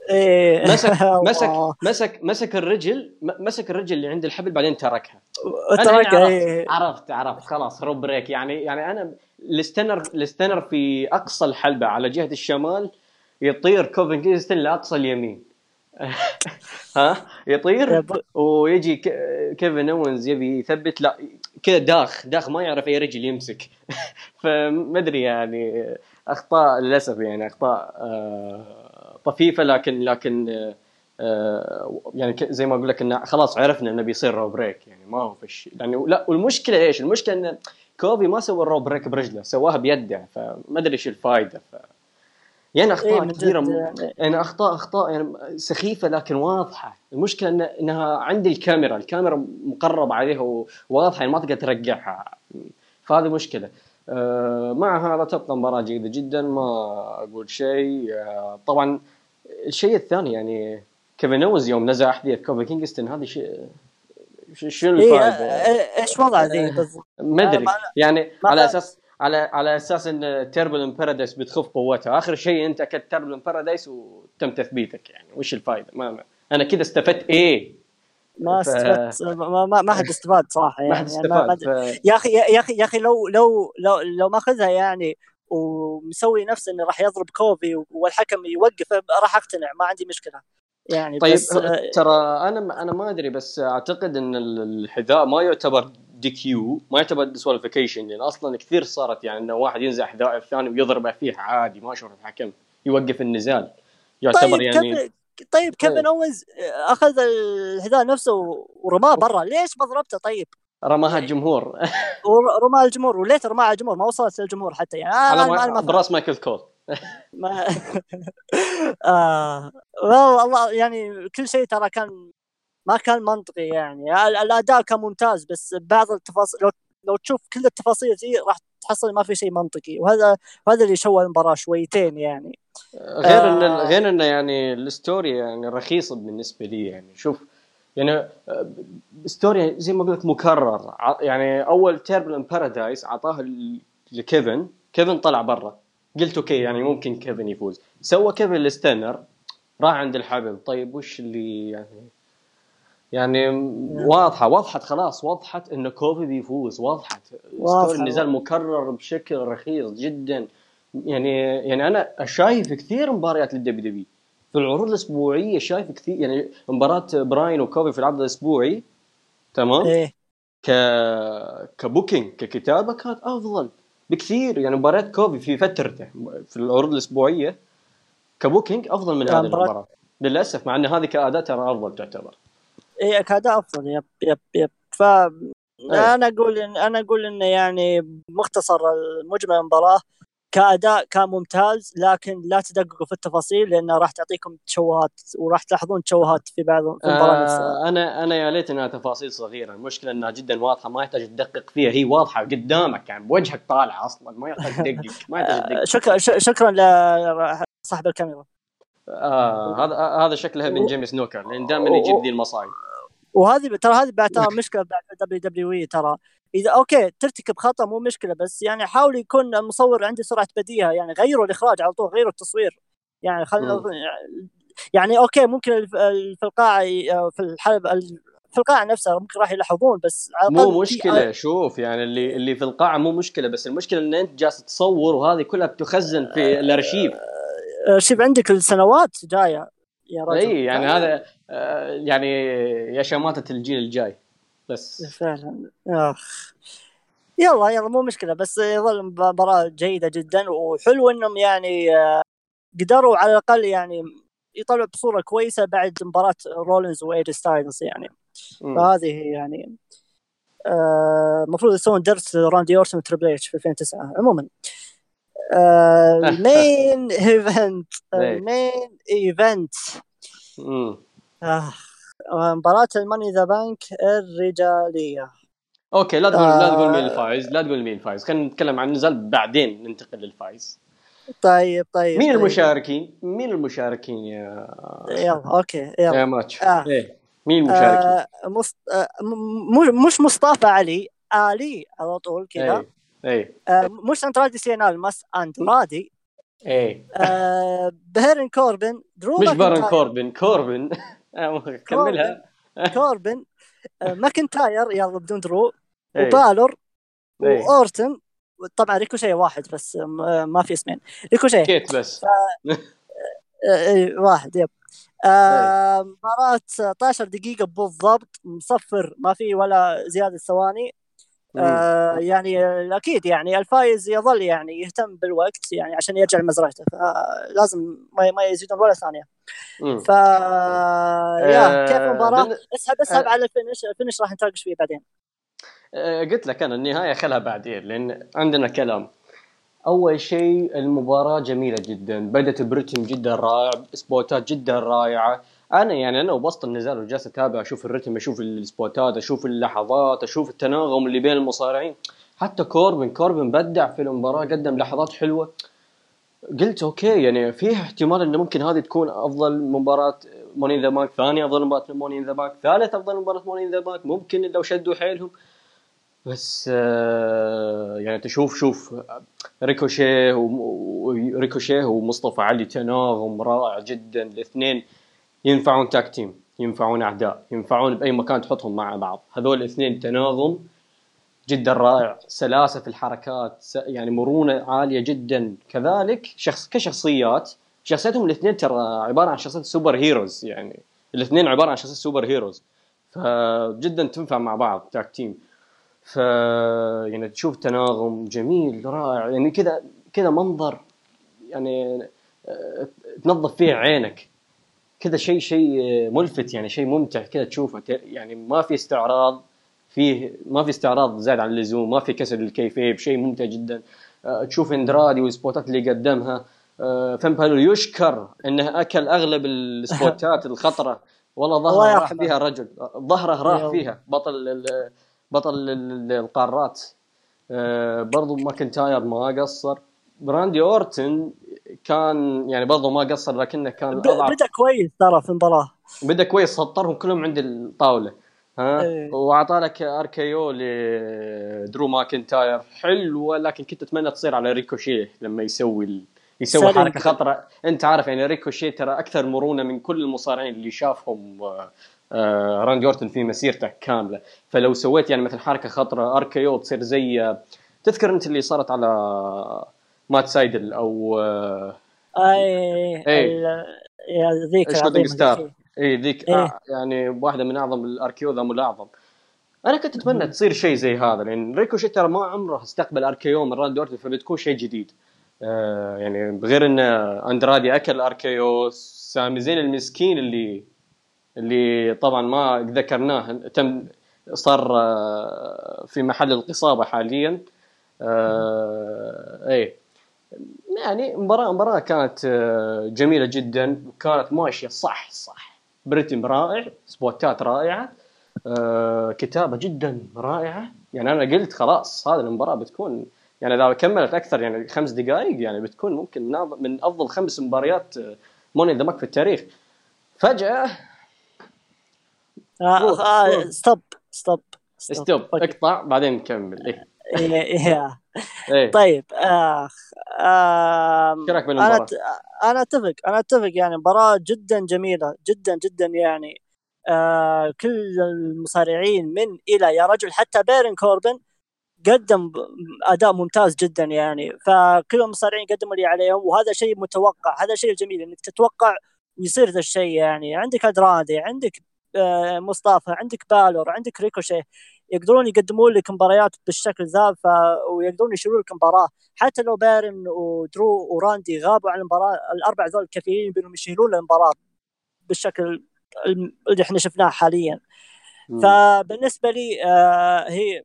إيه. مسك مسك. مسك مسك الرجل مسك الرجل اللي عند الحبل بعدين تركها أنا ترك هنا إيه. عرفت عرفت خلاص rope break يعني يعني أنا ال Stunner ال Stunner في أقصى الحلبة على جهة الشمال يطير كوفي كينغستون لأقصى اليمين ها؟ يطير ويجي كيفن اونز يبي يثبت لا كذا داخ داخ ما يعرف أي رجل يمسك. فما أدري يعني أخطاء للأسف يعني أخطاء آه، طفيفة لكن لكن آه، يعني زي ما أقول لك انه خلاص عرفنا إنه بيصير rope break يعني ما هو فش يعني لا والمشكلة إيش؟ المشكلة إن كوفي ما سوى ال rope break برجله سواها بيده فما أدري إيش الفائده ف يعني إيه أخطاء جد كثيرة م- يعني. أخطاء أخطاء يعني سخيفة لكن واضحة المشكلة إن إنها عند الكاميرا الكاميرا مقرب عليها وواضحة يعني ما تقدر ترجعها فهذه مشكلة آه، مع هذا تبقى مباراة جيدة جدا ما أقول شيء آه، طبعا الشيء الثاني يعني كيفن اونز يوم نزع أحذية كوفي كينغستون هذا شيء شنو إيه الفائدة؟ إيه، إيش وضع ذي بالضبط؟ ما أدري يعني على أساس على على أساس إن Trouble in Paradise بتخف قوتها. آخر شيء أنت أكلت Trouble in Paradise وتم تثبيتك يعني. وش الفائده ما ما- أنا كذا استفدت إيه؟ ما ف- استفدت ما, ما, ما حد استفاد صراحة يعني. ما حد يعني ما- ما استفاد. يا أخي يا أخي يا أخي لو لو لو لو ماخذها يعني ومسوي نفسه إنه راح يضرب كوفي والحكم يوقف راح أقتنع ما عندي مشكلة. يعني طيب بس آه، ترى أنا أنا ما أدري بس أعتقد إن ال- الحذاء ما يعتبر DQ ما يعتبر disqualification لأن أصلا كثير صارت يعني إنه واحد ينزع حذاء الثاني ويضربه فيه عادي ما يشوف الحكم يوقف النزال. يعتبر طيب يعني كيفن طيب كيفن طيب. اونز أخذ الحذاء نفسه ورماه برا. ليش ما ضربته؟ طيب؟ رماها الجمهور. ورماه الجمهور وليت رماه على الجمهور؟ ما وصلت للجمهور حتى يعني. أنا أنا- أنا ما ما براس مايكل كول ما آه. والله الله يعني كل شيء ترى كان ما كان منطقي يعني. ال- الأداء كان ممتاز بس بعض التفاصيل لو لو تشوف كل التفاصيل دي راح تحصل ما في شيء منطقي وهذا وهذا اللي شوه المباراة شويتين يعني. غير إن آه. غير انه يعني ال story يعني رخيصه بالنسبة لي يعني. شوف يعني آه، story زي ما قلت مكرر. يعني أول trouble in paradise اعطاه لكيفن. كيفن طلع برا. قلت okay يعني ممكن كيفن يفوز. سوى كيفن ال stunner راح عند الحبل طيب وش اللي يعني يعني واضحة وضحت خلاص وضحت انه كوفي بيفوز وضحت واضحة. story النزال مكرر بشكل رخيص جدا. يعني يعني أنا شايف كثير مباريات لل WW في العروض الأسبوعية شايف كثير يعني مباراة براين وكوفي في العرض الأسبوعي تمام؟ إيه. ك ك booking ككتابة كانت أفضل بكثير. يعني مباريات كوفي في فترته في العروض الأسبوعية ك booking أفضل من هذه المباراة. للأسف مع إن هذه كأداء ترى أفضل تعتبر. إيه كاداء أفضل يب يب يب. ف إيه. أنا أقول إن أنا أقول إنه يعني مختصر المجمل المباراة. كأداء كان ممتاز لكن لا تدققوا في التفاصيل لانها راح تعطيكم تشوهات وراح تلاحظون تشوهات في بعض في المباراة نفسها. آه أنا أنا يا ليت انها تفاصيل صغيرة. المشكلة إنها جدا واضحة ما يحتاج تدقق فيها. هي واضحة قدامك يعني بوجهك طالعه أصلا ما يحتاج تدقق ما يحتاج تدقق. آه، شكرا شكرا لصاحب الكاميرا. آه هذا آه هذا شكلها من جيمس نوكر لأن دائما يجيب ذي المصايب. وهذه ترى هذه بعد ترى مشكلة بعد WWE ترى. إذا okay ترتكب خطأ مو مشكلة بس يعني حاول يكون المصور عنده سرعة بديهة يعني غيروا الإخراج على طول غيروا التصوير. يعني خلينا يعني okay ممكن في القاعه في الحلبه في القاعه نفسها ممكن راح يلاحظون بس على مو مشكلة شوف يعني اللي اللي في القاعة مو مشكلة بس المشكلة إن أنت جالس تصور وهذه كلها بتخزن في الأرشيف. شوف عندك السنوات جاية يا رجل. إي يعني هذا آه يعني يا شماتة الجيل الجاي. بس. فعلا أخ. يلا يلا مو مشكلة بس يظل مباراة جيدة جدا وحلو إنهم يعني آه، قدروا على الأقل يعني يطلعوا بصورة كويسة بعد مباراة رولينز و AJ ستايلز يعني. فهذه يعني آه، المفروض يسوون درس راندي أورتون و Triple H في 2009 عموما آه، ال main event. ال main event. آه، مباراة ال Money in the Bank الرجالية. okay لا تقول لا تقول مين آه. الفايز لا تقول مين الفايز خلينا نتكلم عن النزال بعدين ننتقل للفايز طيب طيب مين طيب. المشاركين؟ مين المشاركين يا يلا okay يلا. يا ماتش. آه. إيه. مين المشاركين؟ آه مص... آه م- مش مصطفى علي آلي على طول كذا. إيه إيه. آه مش اندرادي سينال مس اندرادي إيه. آه بيرن كوربن درو مش بارن ماكنتاير- كوربن كوربن. كملها. كوربن آه ماكنتاير يلا بدون درو إيه. وبالور إيه. وأورتن طبعا ريكوشي واحد بس آه، ما في اسمين. ريكوشي. كيت بس. آه، إيه، واحد يب. آه مباراة 16 دقيقة بالضبط مصفر ما في ولا زيادة ثواني. آه يعني أكيد يعني الفايز يظل يعني يهتم بالوقت يعني عشان يرجع لمزرعته فلازم ما ما يزيدون ولا ثانية. مم. ف يا كيف المباراة؟ بال- اسحب اسحب آه. على ال finish ال finish راح نتناقش فيه بعدين. آه، قلت لك أنا النهاية خلها بعدين لأن عندنا كلام. أول شيء المباراة جميلة جدا بدأت برتم جدا رائع سبوتات جدا رائعة. أنا يعني أنا وبسط النزال وجالس أتابع أشوف الرتم أشوف السبوتات أشوف اللحظات أشوف التناغم اللي بين المصارعين. حتى كوربن كوربن بدع في المباراة قدم لحظات حلوة. قلت okay يعني فيه احتمال انه ممكن هذه تكون أفضل مباراة Money in the Bank ثاني أفضل مباراة Money in the Bank ثالث أفضل مباراة Money in the Bank ممكن لو شدوا حيلهم. بس آه، يعني تشوف شوف ريكوشيه وريكوشيه ومصطفى علي تناغم رائع جدا. الاثنين ينفعون tag team ينفعون أعداء ينفعون بأي مكان تحطهم مع بعض. هذول الاثنين تناغم جدا رائع سلاسة في الحركات يعني مرونة عالية جدا. كذلك شخص كشخصيات شخصيتهم الاثنين ترى عبارة عن شخصيات superheroes يعني الاثنين عبارة عن شخصيات superheroes فجدا تنفع مع بعض tag team ف يعني تشوف تناغم جميل رائع. يعني كذا كذا منظر يعني آه، تنظف فيه عينك. كذا شيء شيء ملفت يعني شيء ممتع كذا تشوفه. يعني ما في استعراض فيه ما في استعراض زاد عن اللزوم ما في كسر ال kayfabe شيء ممتع جدا. آه، تشوف اندرادي والسبوتات اللي قدمها آه، بالور يشكر إنه أكل أغلب السبوتات الخطرة. والله الله ظهره راح. فيها الرجل ظهره راح. فيها. بطل بطل ال- ال- القارات. آه، برضو ماكنتاير ما قصر. راندي أورتن كان يعني برضو ما قصر لكنه كان بدا كويس ترى في المباراة. بدا كويس سطرهم كلهم عند الطاولة. ها؟ إيه. وأعطى لك RKO لدرو ماكنتاير. حلوة لكن كنت أتمنى تصير على ريكوشيه لما يسوي ال... يسوي. حركة خطرة. أنت عارف يعني ريكوشيه ترى أكثر مرونة من كل المصارعين اللي شافهم آه، آه، راندي أورتن في مسيرته كاملة. فلو سويت يعني مثل حركة خطرة RKO تصير زي آه، تذكر أنت اللي صارت على مات سايدل أو آه، اي إيه. ال- يا ذيك shooting star ذيك. اي ذيك إيه. آه يعني واحدة من أعظم ال RKO ذا الاعظم أنا كنت أتمنى تصير شيء زي هذا لأن ريكوشي ترى ما عمره استقبل RKO من راندي أورتن فبتكون شيء جديد. آه يعني بغير إن أندرادي أكل RKO سامي زين المسكين اللي اللي طبعا ما ذكرناه تم صار آه، في محل القصابة حاليا. آه إيه. يعني مباراة مباراة كانت آه، جميلة جدا وكانت ماشية صح صح برتم رائع spot ات رائعة آه، كتابة جدا رائعة يعني أنا قلت خلاص هذه المباراة بتكون يعني إذا كملت أكثر يعني خمس دقائق يعني بتكون ممكن من أفضل- خمس مباريات Money in the Bank في التاريخ فجأة آه، آه،. stop stop stop. اقطع بعدين نكمل. إيه طيب آخ آم، إيش رأيك أنا بالمباراة؟ ت- أنا أتفق أنا أتفق يعني مباراة جدا جميلة جدا جدا يعني آه كل المصارعين من إلى يا رجل حتى بيرن كوربن قدم أداء ممتاز جدا يعني. فكل المصارعين قدموا اللي عليهم وهذا شيء متوقع هذا شيء جميل إنك تتوقع ويصير ذا الشيء يعني. عندك أندرادي عندك آه مصطفى عندك بالور عندك ريكوشيه. يقدرون يقدمون لك مباريات بالشكل ذا ف... ويقدرون يشيلون لك مباراة. حتى لو بارون ودرو وراندي غابوا عن المباراة الأربع ذول كفيلين بانهم يشيلون المباراة بالشكل اللي إحنا شفناه حاليا. مم. فبالنسبة لي آه هي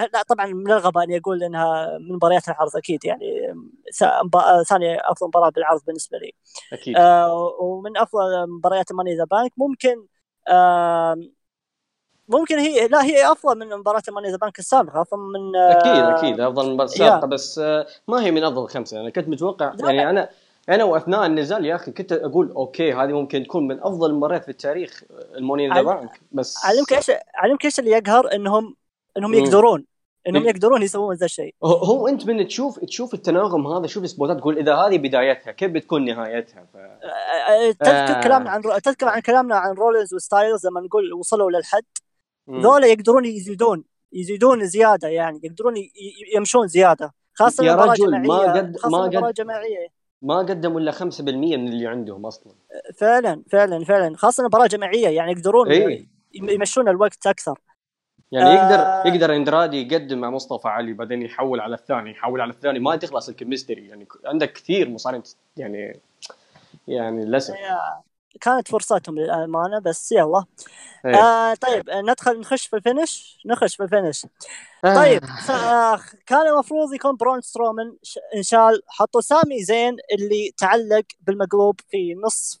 آه لا طبعا من الغباء إني أقول إنها من مباريات العرض أكيد يعني ثاني أفضل مباراة بالعرض بالنسبة لي. أكيد. آه ومن أفضل مباريات Money in the Bank ممكن آه ممكن هي لا هي أفضل من مباراة Money in the Bank السابقة أفضل من آه أكيد أكيد أفضل من يا. السابقة بس آه، ما هي من أفضل خمسة أنا كنت متوقع. يعني أنا أنا وأثناء النزال يا أخي كنت أقول okay هذه ممكن تكون من أفضل المباريات في التاريخ ال Money in the Bank بس علمك إيش علمك إيش اللي يقهر إنهم إنهم. يقدرون إنهم. يقدرون يسوون ذا الشيء هو, أنت من تشوف تشوف التناغم هذا شوف ال spot ات تقول إذا هذه بدايتها كيف بتكون نهايتها ف... آه، تذكر آه. كلامنا عن تذكر عن كلامنا عن رولينز وستايلز لما نقول وصلوا للحد. ذولا يقدرون يزيدون يزيدون زيادة يعني يقدرون يمشون زيادة. خاصة يا رجل، ما قد- ما قد- جماعية. ما قدموا إلا 5% من اللي عندهم أصلا. فعلا فعلا فعلا. خاصة مباراة جماعية يعني يقدرون يم- يمشون الوقت أكثر. يعني آه. يقدر يقدر أندرادي يقدم مع مصطفى علي بعدين يحول على الثاني يحول على الثاني. ما تخلص ال chemistry يعني عندك كثير مصارعين يعني يعني للأسف. كانت فرصتهم للأمانة بس يلا. إيه. آه طيب ندخل نخش في ال finish؟ نخش في ال finish. آه. طيب آه كان المفروض يكون برون سترومان انشال حطوا سامي زين اللي تعلق بالمقلوب في نصف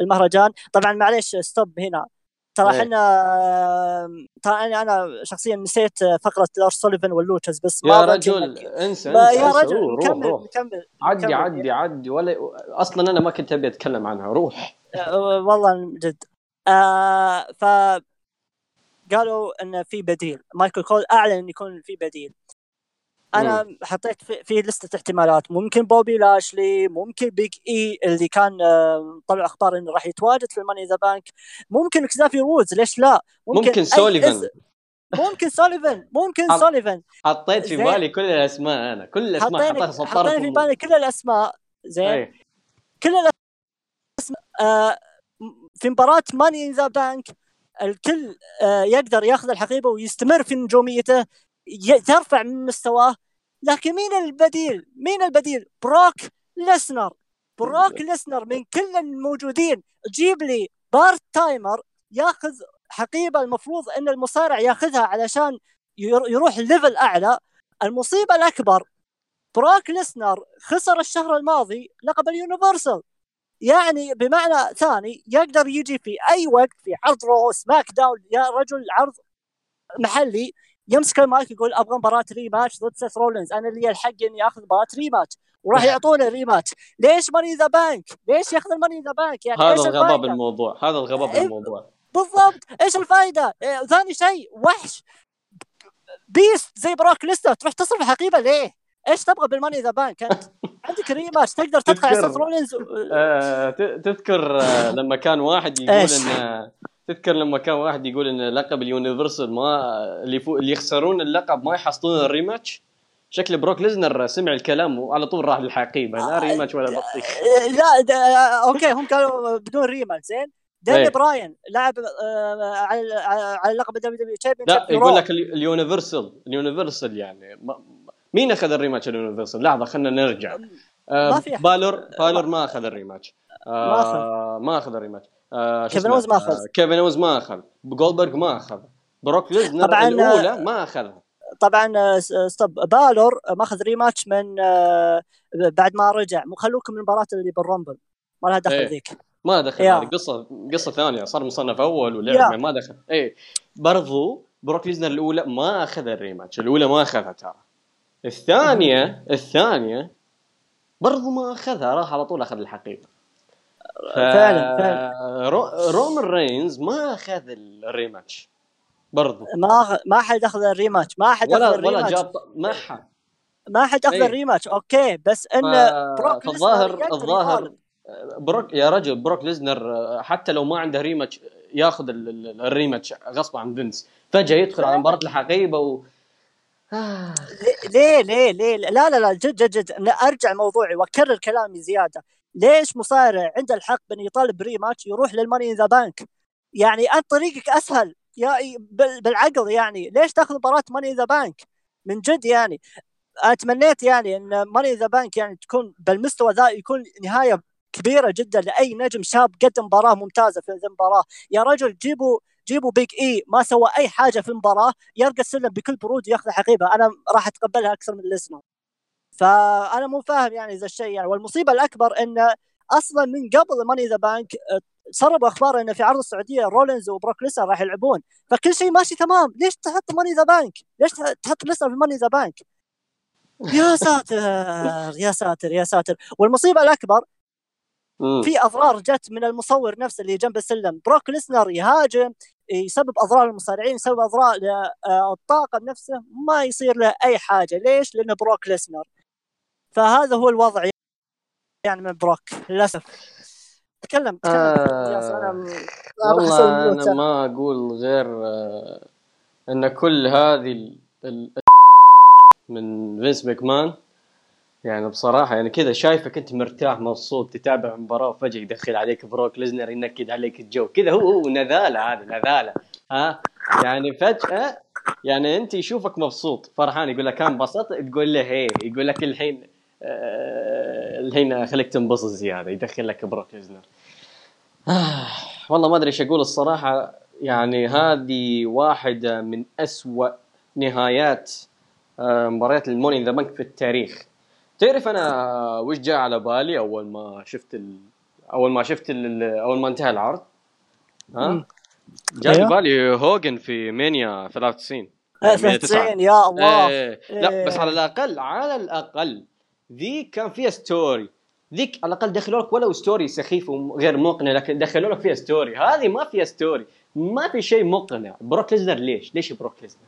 المهرجان. طبعا معليش stop هنا. ترى إيه. إحنا ترى أنا أنا شخصيا نسيت فقرة لارس سوليفان وال Lucha's بس ما يا رجل انسى انسى يا. رجل روح نكمل روح نكمل عدي نكمل. عدي عدي ولا أصلا أنا ما كنت أبي أتكلم عنها روح آه، والله جد آه ف قالوا إن في بديل مايكل كول أعلن إن يكون في بديل أنا حطيت في, في list ة احتمالات ممكن بوبي لاشلي ممكن بيج إي اللي كان آه، طلع أخبار إنه راح يتواجد في ال Money in the Bank ممكن كزافي وودز ليش لا ممكن سوليفان. اسم. ممكن سوليفان ممكن سوليفان حطيت في. بالي كل الأسماء أنا كل الأسماء حطيتها حطينا في بالي كل الأسماء زين. كل الأسماء آه في مباراة Money in the Bank الكل آه يقدر ياخذ الحقيبة ويستمر في نجوميته ترفع من مستواه. لكن مين البديل؟ مين البديل؟ بروك ليسنر. بروك ليسنر من كل الموجودين. جيب لي part-timer ياخذ حقيبة المفروض إن المصارع ياخذها علشان ير- يروح level أعلى. المصيبة الأكبر بروك ليسنر خسر الشهر الماضي لقب ال Universal. يعني بمعنى ثاني يقدر يجي في أي وقت في عرض رو سماك داون يا رجل عرض محلي يمسك المايك يقول أبغى مباراة rematch ضد سيث رولينز أنا لي الحق إني أخذ مباراة rematch وراح يعطونه rematch ليش Money in the Bank؟ ليش ياخذ ال Money in the Bank؟ يعني هذا الغباء؟ بالموضوع هذا الغباء إيه. بالموضوع بالضبط إيش الفائده؟ إيه، ثاني شيء وحش beast زي بروك ليسنر تروح تصرف حقيبة ليه؟ إيش تبغى بال Money in the Bank أنت؟ عندك rematch تقدر تدخل على تذكر- سيث رولينز آه، تذكر آه، لما كان واحد يقول إيش؟ تذكر لما كان واحد يقول إن لقب ال Universal ما اللي فوق اللي يخسرون اللقب ما يحصلون ال rematch. شكل بروك ليزنر سمع الكلام وعلى طول راح للحقيبة لا rematch ولا بطيخ. لا okay هم قالوا بدون rematch زين. دانيال إيه. براين لعب آه، على على لقب WW champion لا يقول لك ال Uni- ال Universal ال Universal يعني مين أخذ ال rematch ال Universal؟ لحظة خلينا نرجع. آه، ما في. بالور بالور ما أخذ ال rematch. ما آه، ما أخذ ال rematch. آه، كيفن؟ أوينز ما أخذ. آه، كيفن أوينز ما أخذ. جولدبرغ ما أخذ. بروك ليزنر طبعاً، الأولى ما أخذها. طبعا stop. بالور ماخذ rematch من بعد ما رجع. مو خلوكم من المباراة اللي بال Rumble. ما لها دخل إيه. ذيك. ما دخل. هذه. قصة قصة ثانية. صار مصنف أول. ولعب ما دخل. اي برضو بروك ليزنر الأولى ما أخذ ال rematch. الأولى ما أخذها ترى. الثانية الثانية برضو ما أخذها. راح على طول أخذ الحقيبة. ف... فعلا، فعلا. رو... رومان رينز ما أخذ ال rematch برضو ما ما حد أخذ ال rematch ما حد ولا أخذ ولا ال rematch جاب ما حد ما حد أخذ إيه. ال rematch okay بس إن ف- بروك الظاهر يطالب. بروك يا رجل بروك ليزنر آه، حتى لو ما عنده rematch ياخذ ال- ال- ال rematch غصب عن فينس فجأة يدخل على مباراة الحقيبة و آه. ليه ليه ليه لا لا لا جد جد جد أرجع موضوعي وأكرر كلامي زيادة ليش مصارع عنده الحق بأن يطالب ب rematch يروح لل Money in the Bank؟ يعني أنت طريقك أسهل. يا بال- بالعقل يعني. ليش تأخذ مباراة Money in the Bank؟ من جد يعني. أنا تمنيت يعني أن Money in the Bank يعني تكون بالمستوى ذا يكون نهاية كبيرة جدا لأي نجم شاب قدم مباراة ممتازة في ذي المباراة. يا رجل جيبوا جيبوا Big E. ما سوى أي حاجة في المباراة. يرقى السلم بكل برود ياخذ حقيبة. أنا راح أتقبلها أكثر من ليسنر فأنا مو فاهم يعني ذا الشيء يعني والمصيبة الأكبر انه أصلا من قبل Money in the Bank سربوا أخبار انه في عرض السعودية رولينز وبروك ليسنر راح يلعبون. فكل شيء ماشي تمام. ليش تحط Money in the Bank ليش تحط ليسنر في Money in the Bank يا ساتر يا ساتر يا ساتر. والمصيبة الأكبر. في أضرار جت من المصور نفسه اللي جنب السلم. بروك ليسنر يهاجم يسبب أضرار للمصارعين يسبب أضرار للطاقم نفسه ما يصير له أي حاجة. ليش؟ لأنه بروك ليسنر. فهذا هو الوضع يعني من بروك للأسف. تكلم تكلم. آه أنا والله أنا ما أقول غير آه إن كل هذه ال... ال... من فينس ماكمان يعني بصراحة يعني كذا شايفك أنت مرتاح مبسوط تتابع مباراة وفجأة يدخل عليك بروك ليزنر ينكد عليك الجو. كذا هو هو نذالة هذه نذالة. ها؟ يعني فجأة يعني أنت يشوفك مبسوط فرحان يقول لك كان انبسطت تقول له هي يقول لك الحين الحين خليك تنبسط زيادة يدخل لك بروك ليزنر آه والله ما أدري إيش أقول الصراحة. يعني هذه واحدة من أسوأ نهايات آه مباريات ال Money in the Bank في التاريخ. تعرف أنا وش جاء على بالي أول ما شفت ال... أول ما شفت ال... أول ما انتهى العرض؟ ها؟ جاء أيوه؟ بالي هوجن في مانيا 93 93 يا الله. إيه. لا بس على الأقل على الأقل ذي كان فيها story ذيك على الأقل دخلوا لك ولو story سخيف وغير مقنع لكن دخلوا لك فيها story هذه ما فيها story ما في شيء مقنع. بروك ليزنر ليش؟ ليش بروك ليزنر؟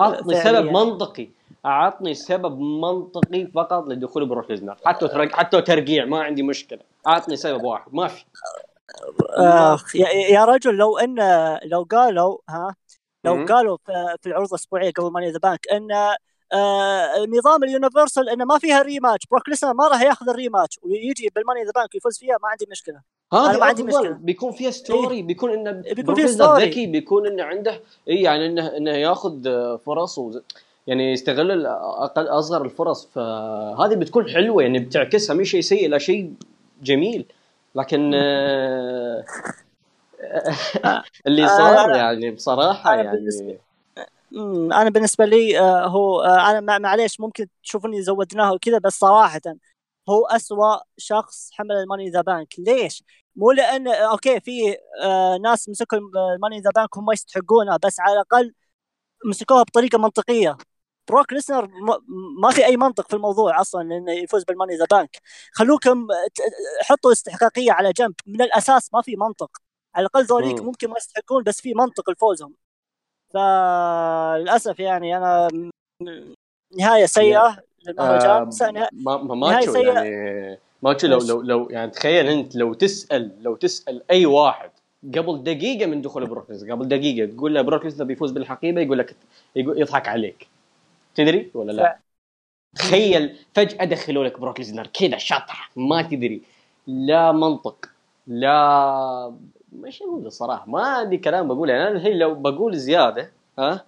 اعطني سبب منطقي. اعطني سبب منطقي فقط لدخول بروك ليزنر. حتى ترق... حتى ترقيع ما عندي مشكلة. اعطني سبب واحد. ما في. اخ يا رجل لو ان لو قالوا ها لو قالوا في العروض الأسبوعية قبل Money in the Bank إن آه نظام ال Universal إنه ما فيها rematch بروك ليزنر ما راح ياخذ ال rematch ويجي بال Money in the Bank ويفوز فيها ما عندي مشكلة. هذا ما عندي مشكلة. بيكون فيها story إيه؟ بيكون إنه بيكون فيها story ذكي بيكون إنه عنده اي يعني إنه إنه ياخذ فرص وز... يعني يستغل أقل أصغر الفرص. فهذه بتكون حلوة يعني بتعكسها مش شيء سيء لا شيء جميل. لكن آه، اللي صار يعني بصراحة يعني أنا بالنسبة لي آه، هو آه، أنا معليش ممكن تشوفوني زودناه وكذا بس صراحة هو أسوأ شخص حمل ال Money in the Bank. ليش؟ مو لأن okay في ناس مسكوا ال Money in the Bank هم يستحقونه بس على الأقل مسكوها بطريقة منطقية. بروك ليسنر ما في أي منطق في الموضوع أصلا إنه يفوز بال Money in the Bank. خلوكم حطوا استحقاقية على جنب. من الأساس ما في منطق. على الأقل ذوليك ممكن ما يستحقون بس في منطق لفوزهم. فللأسف يعني أنا نهاية سيئة للمهرجان آه ما ماتشو يعني ماتشو لو لو لو يعني تخيل أنت لو تسال لو تسأل أي واحد قبل دقيقة من دخول بروك قبل دقيقة تقول له بروك بيفوز بالحقيبة يقول لك يضحك عليك. تدري ولا لا؟ تخيل فجأة دخلوا لك بروك ليزنر كذا شطح ما تدري. لا منطق لا مش أقول الصراحة ما عندي كلام بقوله يعني أنا الحين لو بقول زيادة ها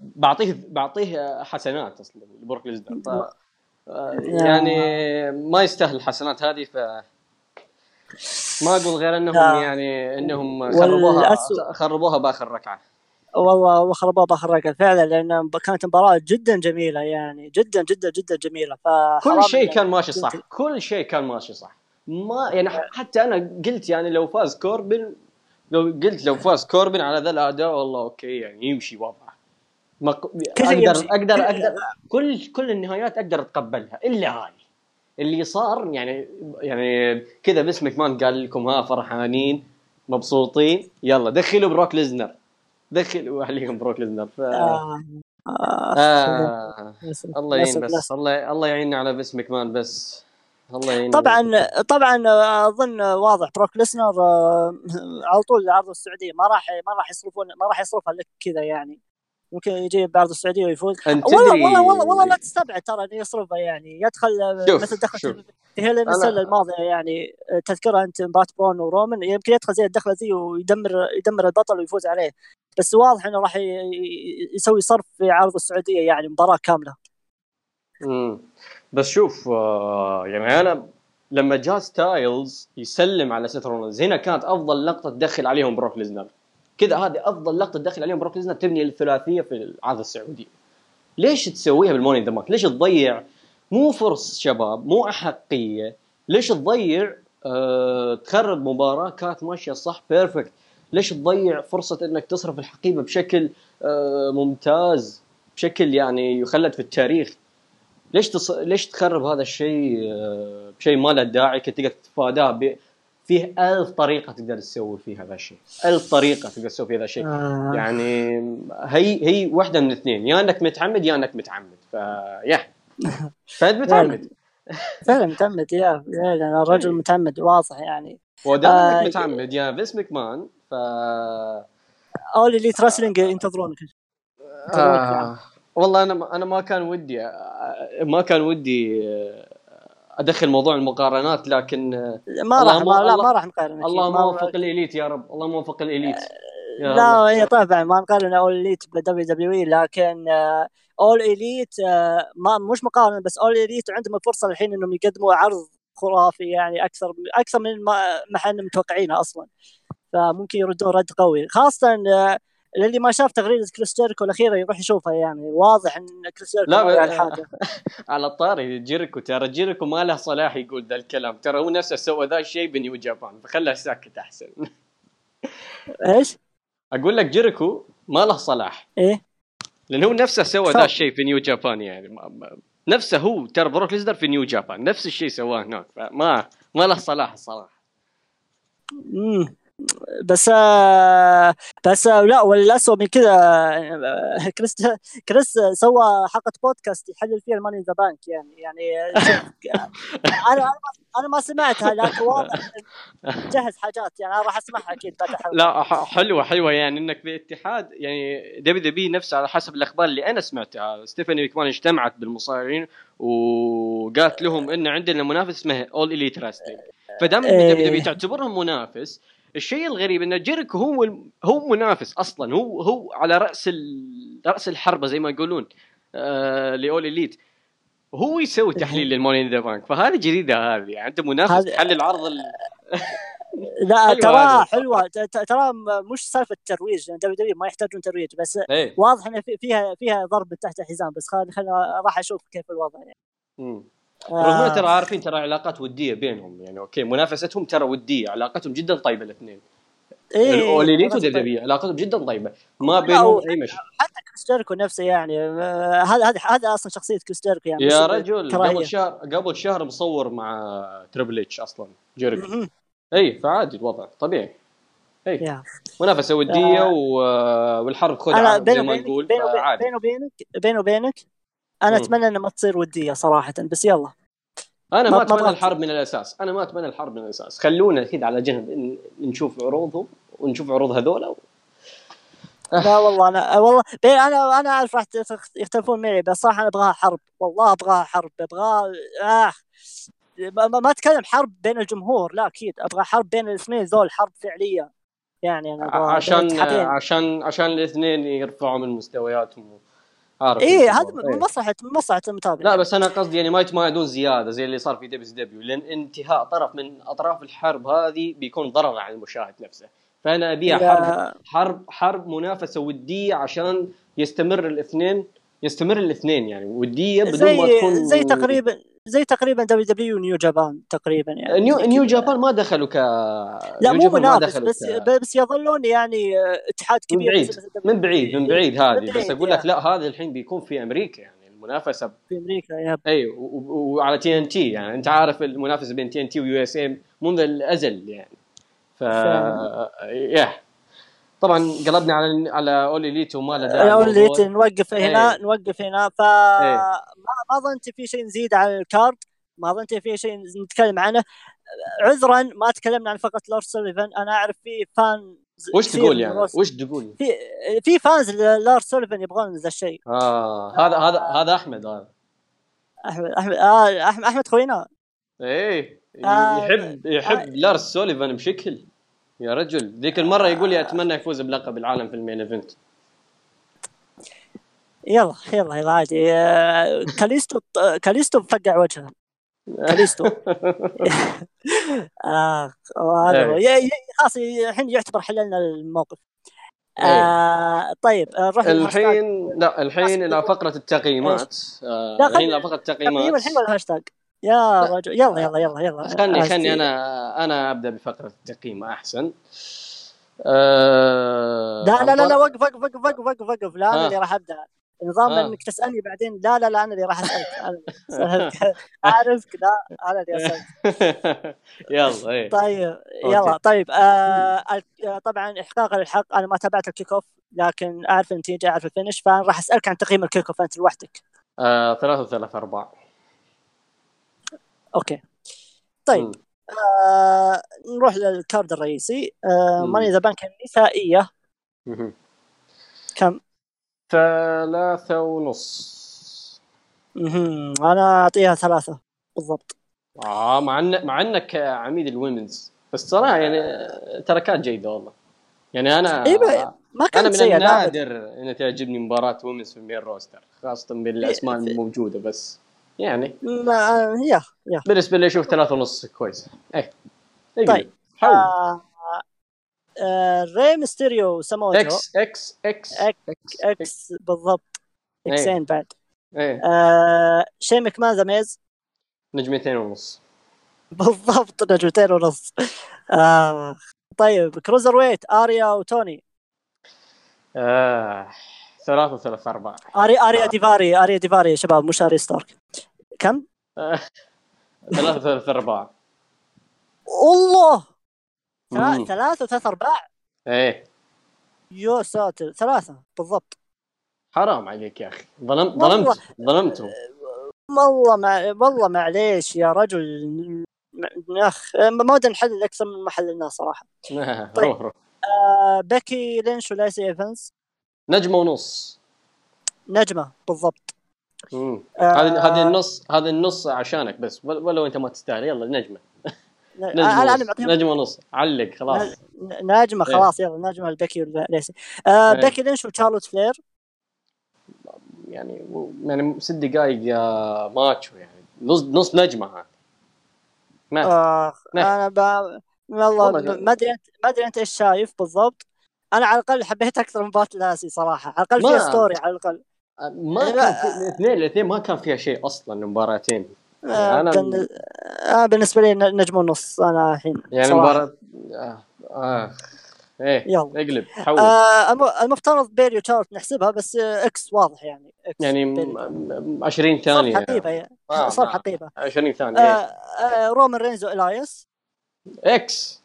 بعطيه بعطيه حسنات أصلا لبروك ليزنر ف... يعني ما يستاهل الحسنات هذه ف ما أقول غير أنهم يعني أنهم خربوها خربوها بآخر ركعة. والله وخربوها بآخر ركعة. فعلا لأن كانت مباراة جدا جميلة يعني جدا جدا جدا جميلة. ف كل شيء كان ماشي صح كل شيء كان ماشي صح. ما يعني حتى أنا قلت يعني لو فاز كوربن لو قلت لو فاز كوربن على ذا الأداء والله okay يعني يمشي وضعه. ما أقدر يمشي. أقدر أقدر كل كل النهايات أقدر أتقبلها. إلا هذه اللي صار يعني يعني كذا باسمك مان قال لكم ها فرحانين مبسوطين. يلا دخلوا بروك ليزنر. دخل عليهم بروك ليزنر. ف... آه. آه. آه. الله يعين بس الله الله يعيننا على فينس مكمان بس. الله طبعا طبعا أظن واضح. بروك ليسنر آه، على طول عرض السعودية. ما راح ما راح يصرفون ما راح يصرفها لك كذا يعني. ممكن يجي بعرض السعودية ويفوز. والله والله والله والله لا تستبعد ترى إنه يصرفها يعني. يدخل مثل دخل في Hell السنة الماضية يعني تذكرها أنت مباراة برون ورومان. يمكن يدخل زي الدخلة ذي ويدمر يدمر البطل ويفوز عليه. بس واضح إنه راح يسوي صرف في عرض السعودية يعني مباراة كاملة. امم بس شوف آه يعني أنا لما جاء ستايلز يسلم على سيث رولينز هنا كانت أفضل لقطة تدخل عليهم بروك ليزنر. كذا هذه أفضل لقطة تدخل عليهم بروك ليزنر تبني الثلاثية في العرض السعودي ليش تسويها بال Money in the ليش تضيع؟ مو فرص شباب مو أحقية. ليش تضيع؟ أه تخرب مباراة كانت ماشية صح perfect ليش تضيع فرصة إنك تصرف الحقيبة بشكل أه ممتاز بشكل يعني يخلد في التاريخ؟ ليش تص... ليش تخرب هذا الشيء بشيء ما له داعي كنت تقدر تتفاداه ب... فيه ألف طريقة تقدر تسوي فيها هذا الشيء. ألف طريقة تقدر تسوي فيها هذا الشيء. آه. يعني هي هي واحدة من الاثنين يا إنك متعمد يا إنك متعمد. فيا فأنت متعمد. فعلا متعمد يا فعلا الرجل متعمد واضح يعني. ودام آه، متعمد يا فيس مكمان ف اول اللي رسلينج ينتظرونك. آه. والله أنا أنا ما كان ودي آه، ما كان ودي آه، أدخل موضوع المقارنات لكن آه، ما راح ما لا ما راح نقارن. الله ما- موفق الإليت يا رب الله موفق الإليت يلا. هي طبعا ما نقارن أول إليت ب WWE لكن أول إليت ما مش مقارنة بس أول إليت عندهم الفرصة الحين إنهم يقدموا عرض خرافي يعني أكثر أكثر من ما ما إحنا متوقعينه أصلا فممكن يردون رد قوي خاصة آه، للي ما شاف تغريدة كريس جيريكو الأخيرة يروح يشوفها يعني. واضح إن كريس جيريكو لا، على الحاجة على الطاري جيريكو ترى جيريكو ما له صلاح يقول ذا الكلام. ترى هو نفسه سوى ذا الشيء بنيو جابان فخله ساكت أحسن. إيش؟ أقول لك جيريكو ما له صلاح. إيه. لأن هو نفسه سوى. ذا الشيء في نيو جابان يعني. ما- ما- نفسه هو ترى بروك ليزنر في نيو جابان نفس الشيء سواه هناك فما ما له صلاح الصراحه امم بس بس لا والاسوء من كذا كريس كريس سوى حلقة بودكاست يحلل فيها ال Money in the Bank يعني يعني أنا أنا ما- سمعتها لكن واضح جهز حاجات يعني أنا راح أسمعها أكيد لا حلوة حلوة يعني إنك في اتحاد يعني دبليو دبليو نفسه على حسب الأخبار اللي أنا سمعتها. ستيفاني كمان اجتمعت بالمصارعين وقالت لهم إن عندنا منافس اسمه اول اليت فدام إيه. دبليو دبليو تعتبرهم منافس الشيء الغريب ان جيريكو هو هو منافس أصلا. هو هو على رأس رأس الحربة زي ما يقولون آه لأول إليت. هو يسوي تحليل لل Money in the Bank. فهذه جديدة هذه. يعني أنت منافس تحلل عرض ال... لا ترى. حلوة. ترى مش سالفة ترويج. لأن دبليو دبليو ما يحتاجون ترويج. بس إيه. واضح إن في- فيها فيها ضرب تحت الحزام بس خلينا راح أشوف كيف الوضع يعني. رغم آه، إنه ترى عارفين ترى علاقات ودية بينهم يعني okay منافستهم ترى ودية علاقتهم جدا طيبة الاثنين إيه، اوليليت عرفت. ودبليو علاقتهم جدا طيبة ما بينهم أي مشكلة حتى كريس جيريكو نفسه يعني آه، هذا هذا هذا أصلا شخصية كريس جيريكو يعني يا رجل كراهية. قبل شهر قبل شهر مصور مع تريبل اتش أصلا جيريكو. إي فعادي الوضع طبيعي إي. منافسة ودية آه. والحرب خدعة زي ما نقول بيني بيني وبينك بيني وبينك أنا مم. أتمنى انها ما تصير ودية صراحة بس يلا. أنا ما- ما أتمنى. الحرب من الأساس. أنا ما أتمنى الحرب من الأساس. خلونا كذا على جنب نشوف عروضهم ونشوف عروض هذولا و... لا والله أنا والله أنا أنا أعرف راح يختلفون معي بس صراحة أنا أبغاها حرب. والله أبغاها حرب. ابغاها آه. ما, أتكلم حرب بين الجمهور لا أكيد. أبغى حرب بين الاثنين ذول حرب فعلية. يعني أنا عشان. عشان عشان الاثنين يرفعوا من مستوياتهم. عارف إيه هذا. من مصلحة من مصلحة المتابع لا بس أنا قصدي يعني ما يتمادون زيادة زي اللي صار في دبليو دبليو لأن انتهاء طرف من أطراف الحرب هذه بيكون ضرر على المشاهد نفسه. فأنا ابيها حرب حرب حرب منافسة ودية عشان يستمر الاثنين يستمر الاثنين يعني ودية بدون ما تكون زي تقريبا زي تقريبا دبليو دبليو ونيو جابان تقريبا يعني نيو نيو. جابان ما دخلوا ك لا مو منافس بس ك- بس يظلون يعني آه، اتحاد من كبير بعيد مثل WWE من بعيد من بعيد هذه من بس بعيد، أقول. لك لا هذا الحين بيكون في أمريكا يعني المنافسة في أمريكا يا اي وعلى تي إن تي يعني أنت عارف المنافسة بين تي إن تي ويو إس ام منذ الأزل يعني ف فعلا. يا طبعا قلبنا على على أول إليت و وما له داعي. اول. اللي نوقف هنا إيه. نوقف هنا. ف إيه. ما ظننت في شيء نزيد على ال card ما ظننت في شيء نتكلم عنه. عذرا ما تكلمنا عن فقط لارس سوليفان أنا أعرف في fan وش تقول يعني؟ وش تقول؟ في في fans لارس سوليفان يبغون ذا الشيء. آه هذا هذا هذا أحمد هذا. احمد احمد آه احمد أحمد خوينا. إيه آه، يحب يحب لارس سوليفان بشكل. يا رجل. ذيك المرة يقول لي أتمنى يفوز بلقب العالم في ال main event. يلا يلا يلا عادي. آه، كاليستو كاليستو فقع وجهه. كاليستو. آه هذا هو. إيه. خلاص الحين يعتبر حللنا الموقف. آه طيب آه، نروح. الحين لا الحين إلى فقرة التقييمات. آه الحين إلى فقرة تقييم التقييمات الحين ولا الهاشتاج؟ يا رجل يلا يلا يلا يلا. خلني خلني أنا أنا أبدأ بفقرة التقييم أحسن. آه لا لا لا, لا وقف وقف وقف وقف وقف وقف. لا أنا آه. اللي راح أبدأ. نظام آه. إنك تسألني بعدين. لا لا لا أنا اللي راح اسالك. اعرفك لا أنا اللي اسالك يلا إيه. طيب. يلا. طيب آه آه، طبعا احقاقا للحق أنا ما تابعت ال kick off لكن أعرف النتيجة أعرف ال finish فأنا راح أسألك عن تقييم ال kick off أنت لوحدك. آه، ثلاثة وثلاثة أرباع okay طيب مم. آه نروح لل card الرئيسي آه مم. Money in the Bank النسائية. كم؟ ثلاثة ونص مهم. أنا أعطيها ثلاثة بالضبط آه مع ان مع أنك عميد ال women's بس صراحة يعني ترى كانت جيدة والله يعني أنا إيه ما أنا كانت من لا أبد. النادر ان تعجبني مباراة women's في ال main roster خاصة بالأسماء في- الموجودة بس يعني. ما yeah yeah. بالنسبة لي أشوف ثلاثة ونص كويس. إيه اقلب. طيب. حول آه آه ري ميستيريو ساموجو إكس إكس إكس. إكس إكس بالضبط. إيه. إكسين بعد. إيه. آه شين مكمان ذا ميز نجمتين ونص. بالضبط نجمتين ونص. آه طيب cruiserweight آريا وتوني. آه. ثلاثة وثلاثة أرباع آريا آريا ديفاري آريا ديفاري يا شباب مش آريا ستارك. كم؟ ثلاثة وثلاثة أرباع الله. ثلاثة وثلاث ارباع إيه. يا ساتر ثلاثة بالضبط. حرام عليك يا أخي. ظلمت. ظلمت ظلمتهم والله مع... والله معليش يا رجل. يا أخ ما ودي نحلل أكثر من ما حللناه صراحة. طيب. روح. روح آه بيكي لينش ولايسي ايفنز نجمة ونص. نجمة بالضبط. آه، هذه هذه النص هذه النص عشانك بس. ول- ولو انت ما تستاهل. يلا نجمة. ن- نجمة أنا معطيهم نجمة ونص علق خلاص. نجمة إيه. خلاص يلا نجمة لبيكي ولايسي آه إيه. بيكي لينش وشارلوت فلير؟ يعني يعني ست دقائق يا ماتشو يعني. نص نص نجمة هذه. ما آه. أنا ب... والله ما أدري انت ما أدري أنت إيش شايف بالضبط. أنا على الأقل حبيت أكثر من مباراة لايسي صراحة. على الأقل فيها story على الأقل. ما لا. كان في الاثنين الاثنين ما كان فيها شيء أصلا المباراتين آه أنا- بن... آه بالنسبة لي نجمة ونص أنا الحين يعني. مباراة آه. آه. إيه يلا. اقلب حول آه الم- المفترض بيلي وشارلوت نحسبها بس X واضح يعني X يعني بيلي. م- م- 20 صار ثانية حقيبة يعني. آه، صار آه. حقيبة 20 ثانية آه إيه. آه رومان رينز وإلايس إكس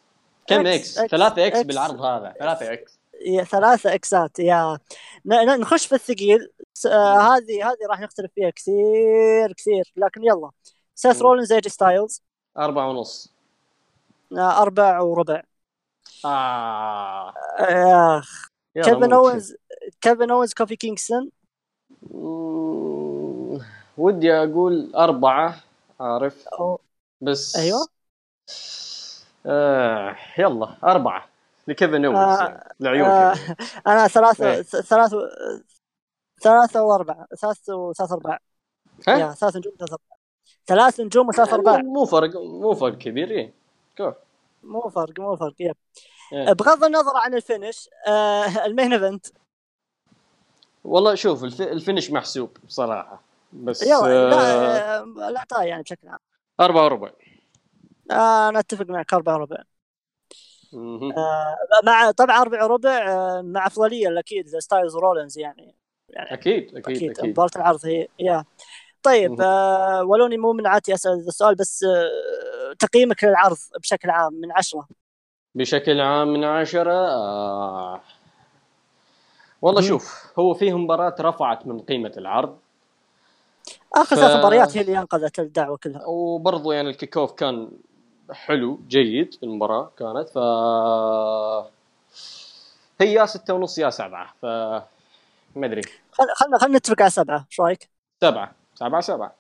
كم إكس، إكس؟ إكس، ثلاثة إكس إكس. بالعرض هذا ثلاثة إكس ثلاثة إكسات يلا نخش في الثقيل. آه هذه هذه راح نختلف فيها كثير كثير. لكن يلا. سيث. رولينز إي جي ستايلز. أربعة ونص. آه أربع وربع. آه. آه يلا كيفن. أوينز كيفن أوينز كوفي كينغستون. ودي أقول أربعة عارف. بس. أيوة. آه يلا أربعة. لكيفن أوينز آه، يعني. لعيون آه. أنا ثلاثة إيه. ثلاثة ثلاثة وأربعة ثلاثة وثلاث أرباع ها؟ يا ثلاث نجوم ثلاث أرباع ثلاث نجوم وثلاث أرباع مو فرق مو فرق كبير كوف مو فرق مو فرق yep إيه. بغض النظر عن ال finish آه ال main event والله شوف الف... ال finish محسوب بصراحة بس يلا آه لا آه لا طاي يعني بشكل عام أربعة وربع آه أنا أتفق معك أربع ربع مهم. آه مع طبعا أربع ربع آه مع أفضلية أكيد ستايلز رولينز يعني. أكيد أكيد أكيد أكيد. مباراة العرض هي يا. طيب. آه ولوني مو من عادتي أسأل هذا السؤال بس آه تقييمك للعرض بشكل عام من عشرة. بشكل عام من عشرة آه... والله مم. شوف هو فيه مباراة رفعت من قيمة العرض. آخر ف- ثلاث مباريات هي اللي أنقذت الدعوة كلها. وبرضو يعني ال kick off كان حلو جيد المباراة كانت. ف هي يا ستة ونص يا سبعة ف ما أدري. خلنا خلنا نتفق على سبعة إيش رأيك؟ سبعة سبعة سبعة.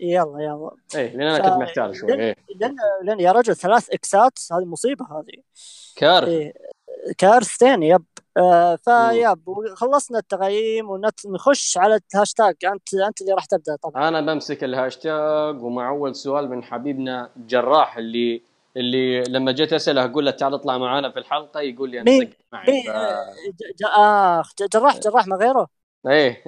يلا يلا. إيه لأن أنا ف- كنت محتار شوي إيه. لأن لأن يا رجل ثلاث اكسات هذه مصيبة هذه. كارثة. إيه كارثتين yep. آه ف yep خلصنا التقييم ونخش على الهاشتاج انت أنت اللي راح تبدأ طبعا. أنا بمسك الهاشتاج ومع أول سؤال من حبيبنا جراح اللي اللي لما جيت أسأله أقول له تعال اطلع معنا في الحلقة يقول لي أنا معي ف... ج- اخ ج- جراح جراح ما غيره؟ إيه.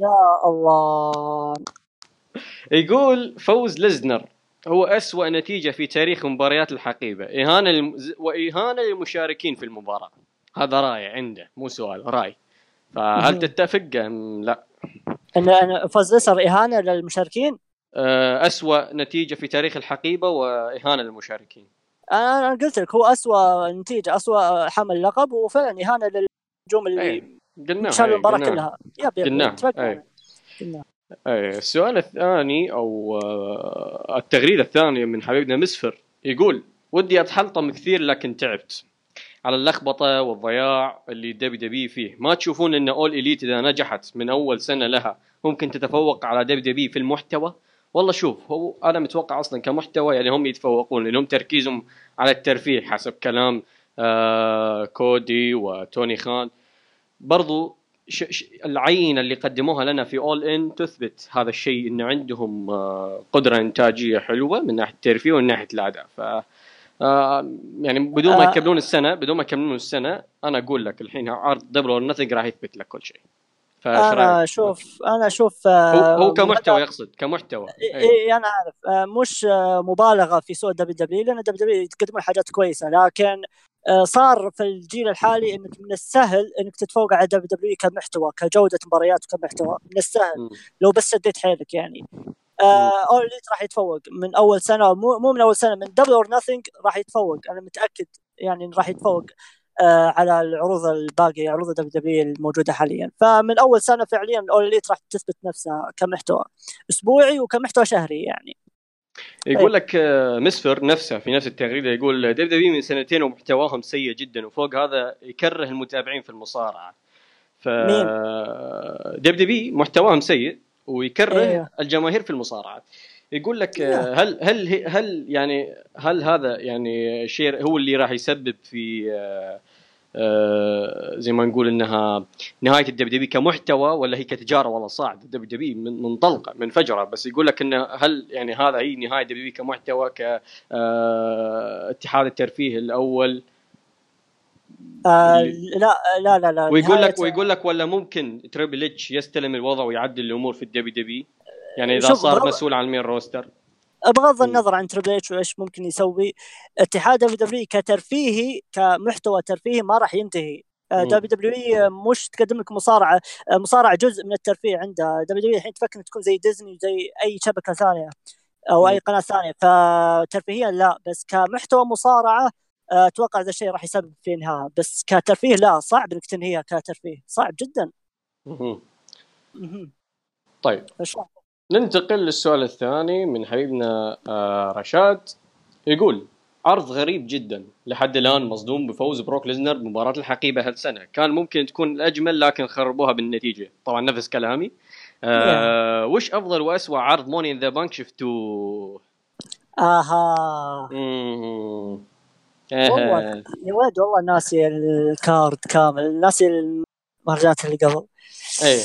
يا الله. يقول فوز ليسنر هو أسوأ نتيجة في تاريخ مباريات الحقيبة. إهانة للم... ز- وإهانة للمشاركين في المباراة. هذا رأي عنده مو سؤال مهم. فهل تتفق أم لا ان إن فوز ليسر إهانة للمشاركين آه، أسوأ نتيجة في تاريخ الحقيبة وإهانة للمشاركين أنا أنا قلت لك هو اسوء نتيجة اسوء حمل لقب وفعلا إهانة للنجوم اللي أي، قلناها شالوا المباراه قلناها. كلها يب يب قلناه، اتفقنا. أي. قلناه. أي، السؤال الثاني أو آه، التغريدة الثانية من حبيبنا مسفر يقول ودي أتحلطم كثير لكن تعبت على اللخبطة والضياع اللي دبي دبي فيه. ما تشوفون إن أول إليت إذا نجحت من أول سنة لها ممكن تتفوق على دبي دبي في المحتوى؟ والله شوف هو أنا متوقع أصلا كمحتوى يعني هم يتفوقون لانهم تركيزهم على الترفيه حسب كلام آه كودي وتوني خان. برضو ش... ش... العينه اللي قدموها لنا في اول ان تثبت هذا الشيء إن عندهم آه، قدرة إنتاجية حلوة من ناحية الترفيه ومن ناحية الأداء. ف آه، يعني بدون ما آه. يكملون السنة بدون ما يكملون السنة أنا أقول لك الحين عرض Double or Nothing راح يثبت لك كل شيء أنا؟ أشوف أنا أشوف هو, آه، هو كمحتوى يقصد كمحتوى اي أي. إي، أنا عارف مش مبالغة في سوق دبليو دبليو لأن دبليو دبليو يقدمون حاجات كويسة لكن صار في الجيل الحالي إنك من السهل إنك تتفوق على WWE كمحتوى كجودة مباريات وكمحتوى من السهل. لو بس سديت حيلك يعني All Elite راح يتفوق من أول سنة مو مو من أول سنة من Double or Nothing راح يتفوق. أنا متأكد يعني راح يتفوق آه على العروض الباقية عروض WWE الموجودة حاليا. فمن أول سنة فعليا All Elite راح تثبت نفسها كمحتوى أسبوعي وكمحتوى شهري يعني. يقول لك آه، مسفر نفسه في نفس التغريدة يقول WWE من سنتين ومحتواهم سيء جدا وفوق هذا يكره المتابعين في المصارعة. ف؟ دب دبي محتواهم سيء ويكره إيه. الجماهير في المصارعه يقول لك. آه، هل هل هل يعني هل هذا يعني شيء هو اللي راح يسبب في آه، آه، زي ما نقول إنها نهاية الدب دبي كمحتوى ولا هي كتجارة؟ والله صاعد الدب من منطلقه منفجره بس يقول لك إنه هل يعني هذا هي نهاية دب دبي كمحتوى كاتحاد الترفيه الأول؟ آه لا لا لا لا ويقول لك ويقول لك ولا ممكن Triple H يستلم الوضع ويعدل الأمور في ال WW يعني إذا صار مسؤول عن ال main roster بغض. النظر عن Triple H وإيش ممكن يسوي اتحاد WW كترفيهي كمحتوى ترفيهي ما راح ينتهي. WW مش تقدم لك مصارعة آه، مصارعة جزء من الترفيه عندها WW الحين تفكر تكون زي ديزني زي أي شبكة ثانية أو أي. قناة ثانية فترفيهيا لا بس كمحتوى مصارعة آه، أتوقع هذا الشيء راح يسبب في انهاء بس كترفيه لا صعب إنك تنهيها كترفيه. صعب جدا. طيب؟ ننتقل للسؤال الثاني من حبيبنا آه، رشاد. يقول عرض غريب جدا. لحد الآن مصدوم بفوز بروك ليزنر بمباراة الحقيبة هالسنة كان ممكن تكون الأجمل لكن خربوها بالنتيجة. طبعا نفس كلامي. آه وش أفضل وأسوأ عرض Money in the Bank شفتوه؟ أها مم. والله آه. يا ولد والله ناسي ال card كامل ناسي المهرجانات اللي قبل إيه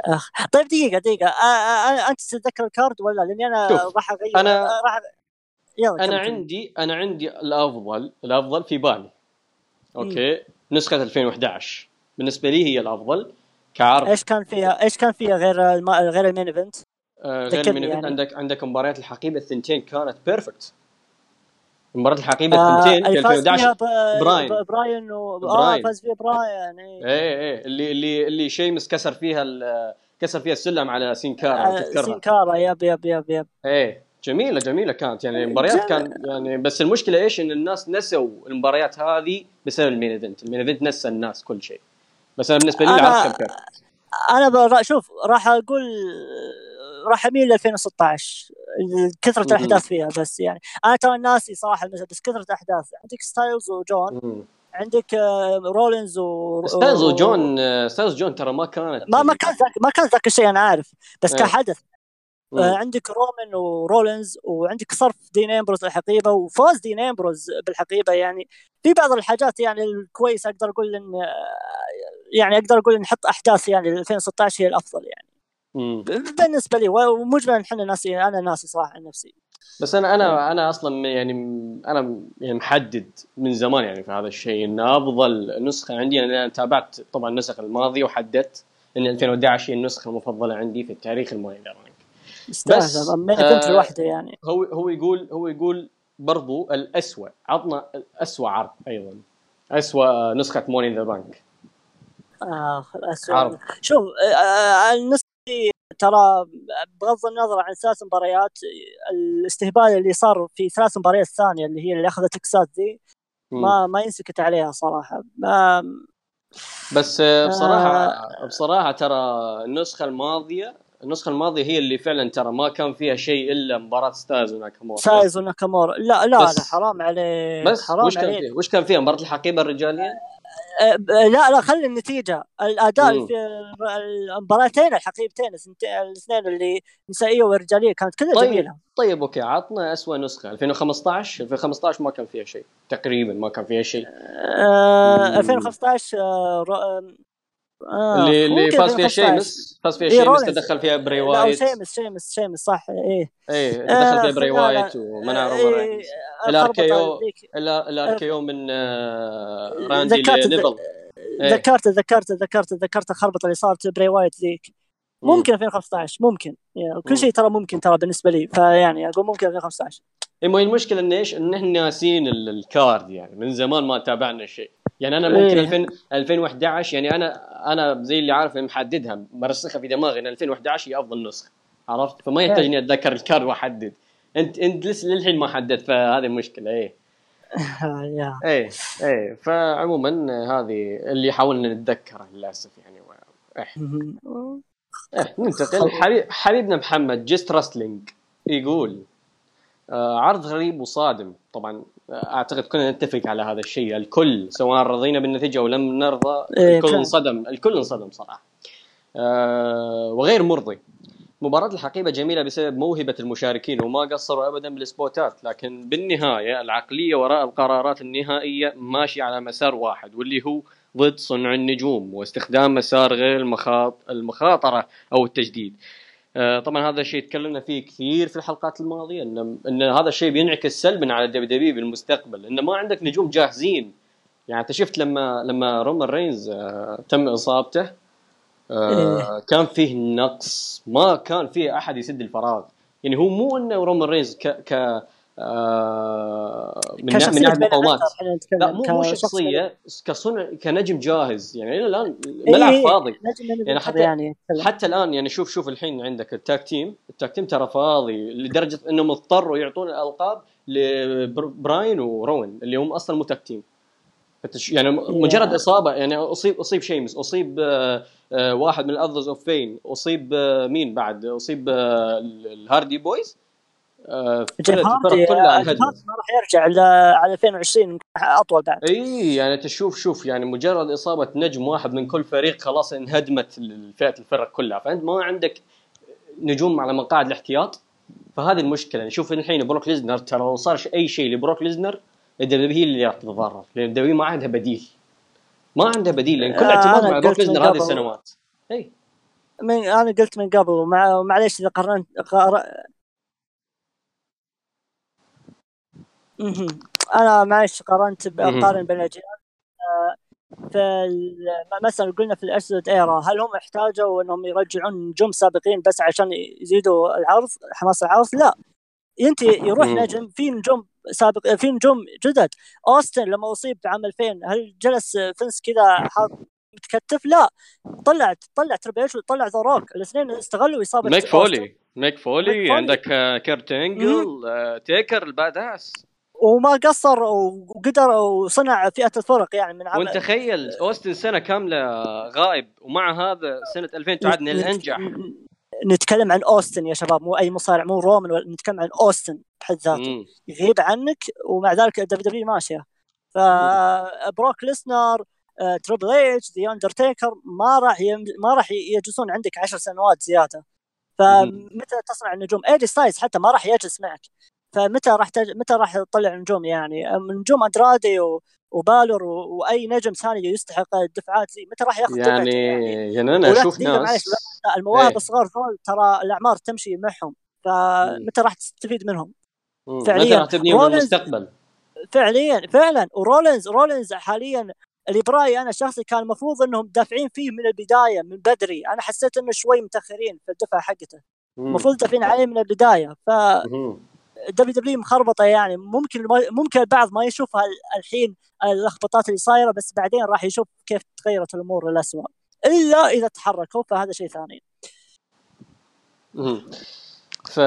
أخ. طيب دقيقة دقيقة آه، آه، آه، أنت تتذكر ال card ولا؟ لأني أنا شوف، راح أغير أنا- آه، راح يلا أنا. عندي أنا عندي الأفضل الأفضل في بالي أوكي نسخة 2011 بالنسبة لي هي الأفضل كعرض إيش كان فيها إيش كان فيها غير الم... غير ال main event؟ آه، غير ذكرني من يعني. عندك عندك مباريات الحقيبة الثنتين كانت perfect مباراة الحقيبة آه الثنتين فيها 2011 ب... براين. براين و... آه براين. فاز فيها براين إيه. إيه إيه اللي اللي اللي شيمس كسر فيها ال- كسر فيها السلم على سينكارا آه تذكرها سينكارا yep yep yep yep إيه جميلة جميلة كانت يعني المباريات جم- كان يعني بس المشكلة إيش إن الناس نسوا المباريات هذه بسبب ال main event ال main event نسى الناس كل شيء بس أنا بالنسبة لي أنا- كان أنا. شوف راح أقول راح اميل ل 2016 كثرة. الأحداث فيها بس يعني أنا ترى ناسي صراحة المسألة، بس كثرة الأحداث عندك ستايلز وجون مم. عندك آه، رولينز و ستايلز وجون آه، ستايلز وجون ترى ما كانت ما ما كان ذاك ما كان ذاك الشيء أنا عارف بس إيه. كحدث مم. آه، عندك رومان ورولينز وعندك صرف دين أمبروز الحقيبة وفوز دين أمبروز بالحقيبة يعني في بعض الحاجات يعني الكويسه أقدر أقول إن يعني أقدر أقول نحط أحداث يعني 2016 هي الأفضل يعني مم. بالنسبة لي ومجملا إحنا ناسي أنا ناسي صراحة عن نفسي بس أنا أنا أنا أصلا يعني أنا يعني محدد من زمان يعني في هذا الشيء إن أفضل نسخة عندي أنا تابعت طبعا النسخ الماضيه وحددت إن 2011 هي النسخة المفضلة عندي في التاريخ رانك يستاهل main event آه، لوحده يعني هو هو يقول هو يقول برضو الاسوء عطنا الاسوء عرض أيضا اسوء نسخة Money the Bank آه عرض. الأسوأ. شوف آه، آه، ترى بغض النظر عن ثلاث مباريات الاستهبال اللي صار في ثلاث مباريات ثانية اللي هي اللي أخذت تكسات ذي ما ما ينسكت عليها صراحة. ما بس بصراحه آه بصراحه ترى النسخة الماضية النسخة الماضية هي اللي فعلا ترى ما كان فيها شيء إلا مباراة ستايلز وناكامورا. ستايلز وناكامورا. لا لا لا حرام عليك بس حرام وش كان فيها؟ وش كان فيها؟ مباراة الحقيبة الرجالية؟ أه لا لا خلي النتيجة. الأداء مم. في المباراتين الحقيبتين الاثنين اللي نسائية ورجالية كانت كلها طيب جميلة. طيب أوكي عطنا اسوء نسخة. 2015 2015 ما كان فيها شيء تقريبا ما كان فيها شيء. آه 2015 آه آه اللي اللي فاز فيها شيمس فاز فيها إيه شيمس تدخل فيها بري وايت شيمس شيمس شيمس صح. إيه. إيه تدخل فيها آه بري وايت ومنع إيه الاركيو الاركيو من آه راندي لليفل إيه. ذكرت ذكرت ذكرت ذكرت الخربطة اللي صارت بري وايت ذيك. ممكن 2015 ممكن. يعني كل شيء ترى ممكن ترى بالنسبة لي. فيعني أقول ممكن 2015 اي المشكلة إن إيش؟ إن إحنا ناسين ال card يعني. من زمان ما تابعنا الشيء يعني أنا ممكن إيه. 2000 2011 يعني أنا أنا زي اللي عارف محددها مرسخها في دماغي إن 2011 هي أفضل نسخة. عرفت؟ فما يحتاج إني أتذكر الكارد وأحدد. انت أنت لسه للحين ما حددت فهذه المشكلة إيه. إيه إيه. فعموما هذه اللي حاولنا نتذكره للأسف يعني إيه. ننتقل. حبيب حبيبنا محمد جست رستلينج يقول عرض غريب وصادم. طبعا أعتقد كلنا نتفق على هذا الشيء. الكل سواء رضينا بالنتيجة أو لم نرضى إيه الكل انصدم. الكل انصدم صراحة. آه وغير مرضي. مباراة الحقيبة جميلة بسبب موهبة المشاركين وما قصروا ابدا بال spotات لكن بالنهاية العقلية وراء القرارات النهائية ماشية على مسار واحد واللي هو ضد صنع النجوم واستخدام مسار غير المخاط المخاطرة أو التجديد. آه، طبعا هذا الشيء تكلمنا فيه كثير في الحلقات الماضية ان إن هذا الشيء بينعكس سلبا على ال WW بالمستقبل انه ما عندك نجوم جاهزين يعني أنت شفت لما لما رومان رينز آه، تم إصابته آه، إيه. كان فيه نقص ما كان فيه أحد يسد الفراغ يعني هو مو إنه رومان رينز ك ك آه من من ناحيه مقاومات لا مو مو شخصية كصنع كنجم جاهز. يعني إلى الآن ملعب إيه فاضي. يعني حتى يعني حتى الآن يعني شوف شوف الحين عندك ال tag team. ال tag team ترى فاضي لدرجة إنهم اضطروا يعطون الألقاب لبراين وروان اللي هم أصلا مو tag team. يعني مجرد إصابة يعني اصيب أصيب شيمس أصيب آه آه واحد من ال Authors of Pain أصيب آه مين بعد؟ أصيب آه الهاردي بويز. الفرق كلها انهدمت ما راح يرجع على 2020 أطول بعد. إي يعني تشوف شوف يعني مجرد إصابة نجم واحد من كل فريق خلاص انهدمت فئة الفرق كلها. فأنت ما عندك نجوم على مقاعد الاحتياط فهذه المشكلة. يعني شوف الحين بروك ليزنر ترى لو صار أي شيء لبروك ليزنر ال W هي اللي راح تتضرر. لأن ال W ما عندها بديل. ما عندها بديل لأن كل آه، اعتماد مع بروك ليزنر هذه السنوات إي. من أنا قلت من قبل ومع معليش إذا قارنت أنا معلش قارنت بقارن بين الأجيال. آه، في مثلا قلنا في ال Attitude Era هل هم احتاجوا إنهم يرجعون نجوم سابقين بس عشان يزيدوا العرض حماس العرض؟ لا. انت يروح نجم في نجوم سابق في نجوم جدد. أوستن لما أصيب عام 2000 هل جلس فنس كذا حاط متكتف؟ لا. طلع طلع تربيش وطلع ذا روك. الاثنين استغلوا إصابة ميك فولي ميك فولي عندك كيرت إنجل تيكر ال Badass وما قصر وقدر وصنع فئة الفرق يعني من عمل. وانت تخيل أوستن سنة كاملة غائب ومع هذا سنة 2000 تعد من الأنجح. نتكلم عن أوستن يا شباب مو أي مصارع مو رومان نتكلم عن أوستن بحد ذاته. يغيب عنك ومع ذلك WW ماشية. فبروك ليسنر تريبل اتش ذا اندرتيكر ما راح يم... ما راح يجلسون عندك عشر سنوات زيادة. فمتى تصنع النجوم؟ ايدي ستايلز حتى ما راح يجلس معك. فمتى راح تج... متى راح تطلع نجوم يعني؟ نجوم أندرادي و... وبالور و... وأي نجم ثاني يستحق الدفعات زي متى راح ياخذ يعني يعني, أنا أشوف ناس المواهب الصغار ذول ترى الأعمار تمشي معهم فمتى راح تستفيد منهم؟ فعليا متى راح تبني المستقبل؟ فعليا فعلا ورولينز رولينز حاليا اللي برايي أنا شخصي كان المفروض إنهم دافعين فيه من البداية من بدري أنا حسيت إنه شوي متأخرين في الدفعه حقته. المفروض دافعين عليه من البداية ف WW مخربطة يعني. ممكن ممكن البعض ما يشوفها الحين اللخبطات اللي صايرة بس بعدين راح يشوف كيف تغيرت الأمور للاسوء إلا إذا تحركوا فهذا شيء ثاني. ف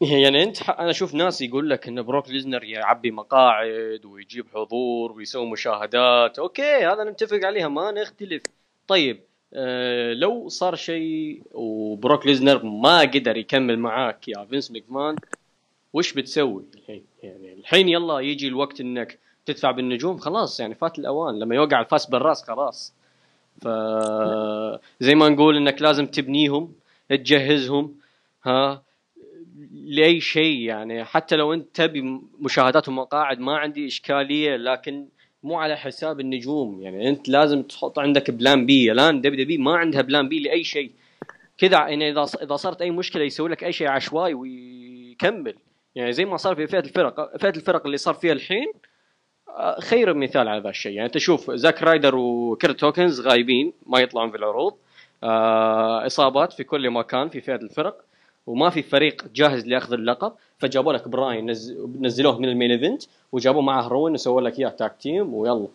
يعني أنت أنا أشوف ناس يقول لك إن بروك ليزنر يعبي مقاعد ويجيب حضور ويسوي مشاهدات. أوكي هذا نتفق عليها ما نختلف. طيب آه لو صار شيء وبروك ليزنر ما قدر يكمل معاك يا فينس ماكمان وش بتسوي؟ الحين يعني الحين يلا يجي الوقت إنك تدفع بالنجوم خلاص يعني فات الأوان. لما يوقع الفاس بالرأس خلاص. ف زي ما نقول إنك لازم تبنيهم تجهزهم ها لأي شيء يعني. حتى لو أنت تبي مشاهدات ومقاعد ما عندي إشكالية لكن مو على حساب النجوم. يعني أنت لازم تحط عندك plan B. الآن WWE ما عندها plan B لأي شيء. كذا يعني إذا إذا صارت أي مشكلة يسوي لك أي شيء عشوائي ويكمل. يعني زي ما صار في فئة الفرق فئة الفرق اللي صار فيها الحين آه، خير مثال على ذا الشيء. يعني أنت شوف زاك رايدر وكيرت هوكنز غايبين ما يطلعون في العروض. آه إصابات في كل مكان في فئة الفرق وما في فريق جاهز لأخذ اللقب. فجابوا لك براين نز... نزلوه من ال main event وجابوا معه روان وسووا لك إياه tag team ويلا.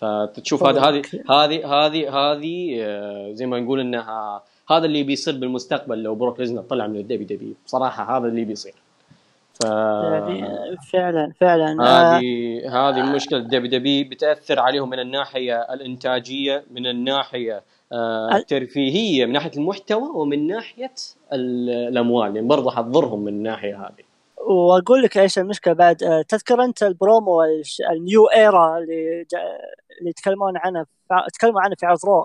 فتشوف هذا هذه هذه هذه هذه آه، زي ما نقول انها هذا اللي بيصير بالمستقبل لو بروك ليزنر طلع من ال WW بصراحة هذا اللي بيصير. ف يعني فعلا فعلا. آه، هذه هذه مشكلة ال WW بتأثر عليهم من الناحية الإنتاجية من الناحية آه، ال- الترفيهية من ناحية المحتوى ومن ناحية ال- الأموال. يعني برضه حتضرهم من الناحية هذه. وأقول لك إيش المشكلة بعد آه، تذكر أنت البرومو ال new era اللي اللي يتكلمون عنه تكلموا عنه في عرض Raw.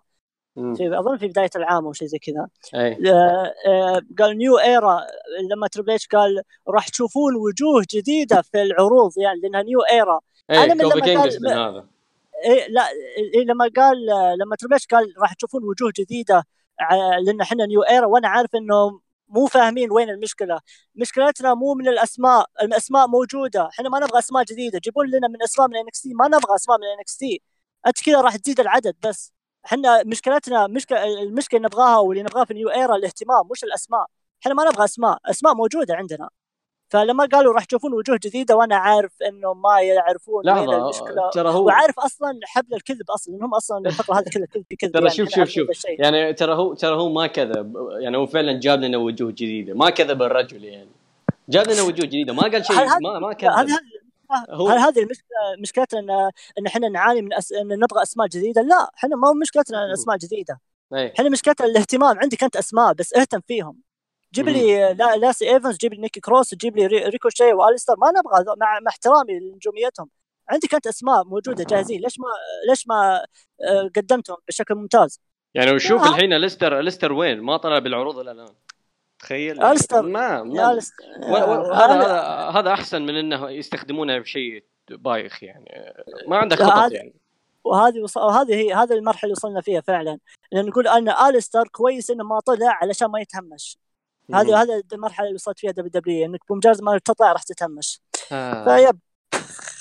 في أظن في بداية العام أو شيء زي كذا. آه، آه، قال new era لما تربل قال راح تشوفون وجوه جديدة في العروض يعني لأنها new era أنا اي من لما قال- كينغستون هذا. إيه لا إيه لما قال لما تربل قال راح تشوفون وجوه جديدة لأن إحنا new era وأنا عارف إنه مو فاهمين وين المشكلة. مشكلتنا مو من الأسماء الأسماء موجودة. إحنا ما نبغى أسماء جديدة. جيبون لنا من أسماء من NXT ما نبغى أسماء من NXT أنت كذا راح تزيد العدد بس. إحنا مشكلتنا مشكله المشكلة اللي نبغاها واللي نبغاها في new era الاهتمام مش الأسماء. إحنا ما نبغى أسماء أسماء موجودة عندنا. فلما قالوا راح تشوفون وجوه جديدة وأنا عارف إنه ما يعرفون وين المشكلة. ترى هو وعارف أصلا حبل الكذب أصلا لانهم أصلا الفترة هذه كلها كذب كذب ترى يعني شوف شوف شوف. يعني ترى هو ترى هو ما كذب. يعني هو فعلا جاب لنا وجوه جديدة. ما كذب الرجل يعني. جاب لنا وجوه جديدة. ما قال شيء. ما ما كذب. هو- هل هذه المشكلة مشكلتنا ان إن إحنا نعاني من أس... إن نبغى أسماء جديدة؟ لا إحنا ما هو مشكلتنا أسماء جديدة. اي إحنا مشكلتنا الاهتمام عندك أنت أسماء بس اهتم فيهم. جيب لي لا لاسي إيفنز جيب لي نيكي كروس جيب لي ري- ريكوشي وألستر ما نبغى مع, مع احترامي لنجوميتهم عندك أنت أسماء موجودة جاهزين. ليش ما ليش ما آه، قدمتهم بشكل ممتاز؟ يعني وشوف آه. الحين ألستر ألستر وين؟ ما طلع بالعروض إلى الآن. تخيل. ألستر. ما, ما و- هذا هذا أحسن من إنه يستخدمونه بشيء بايخ يعني. ما عندك خطط يعني. وهذه وص... وهذه هي هذه المرحلة اللي وصلنا فيها فعلا. لأن نقول أن ألستر كويس إنه ما طلع علشان ما يتهمش. هذه هذا المرحلة اللي وصلت فيها WW إنك بمجرد ما تطلع راح تتهمش. آه. طيب.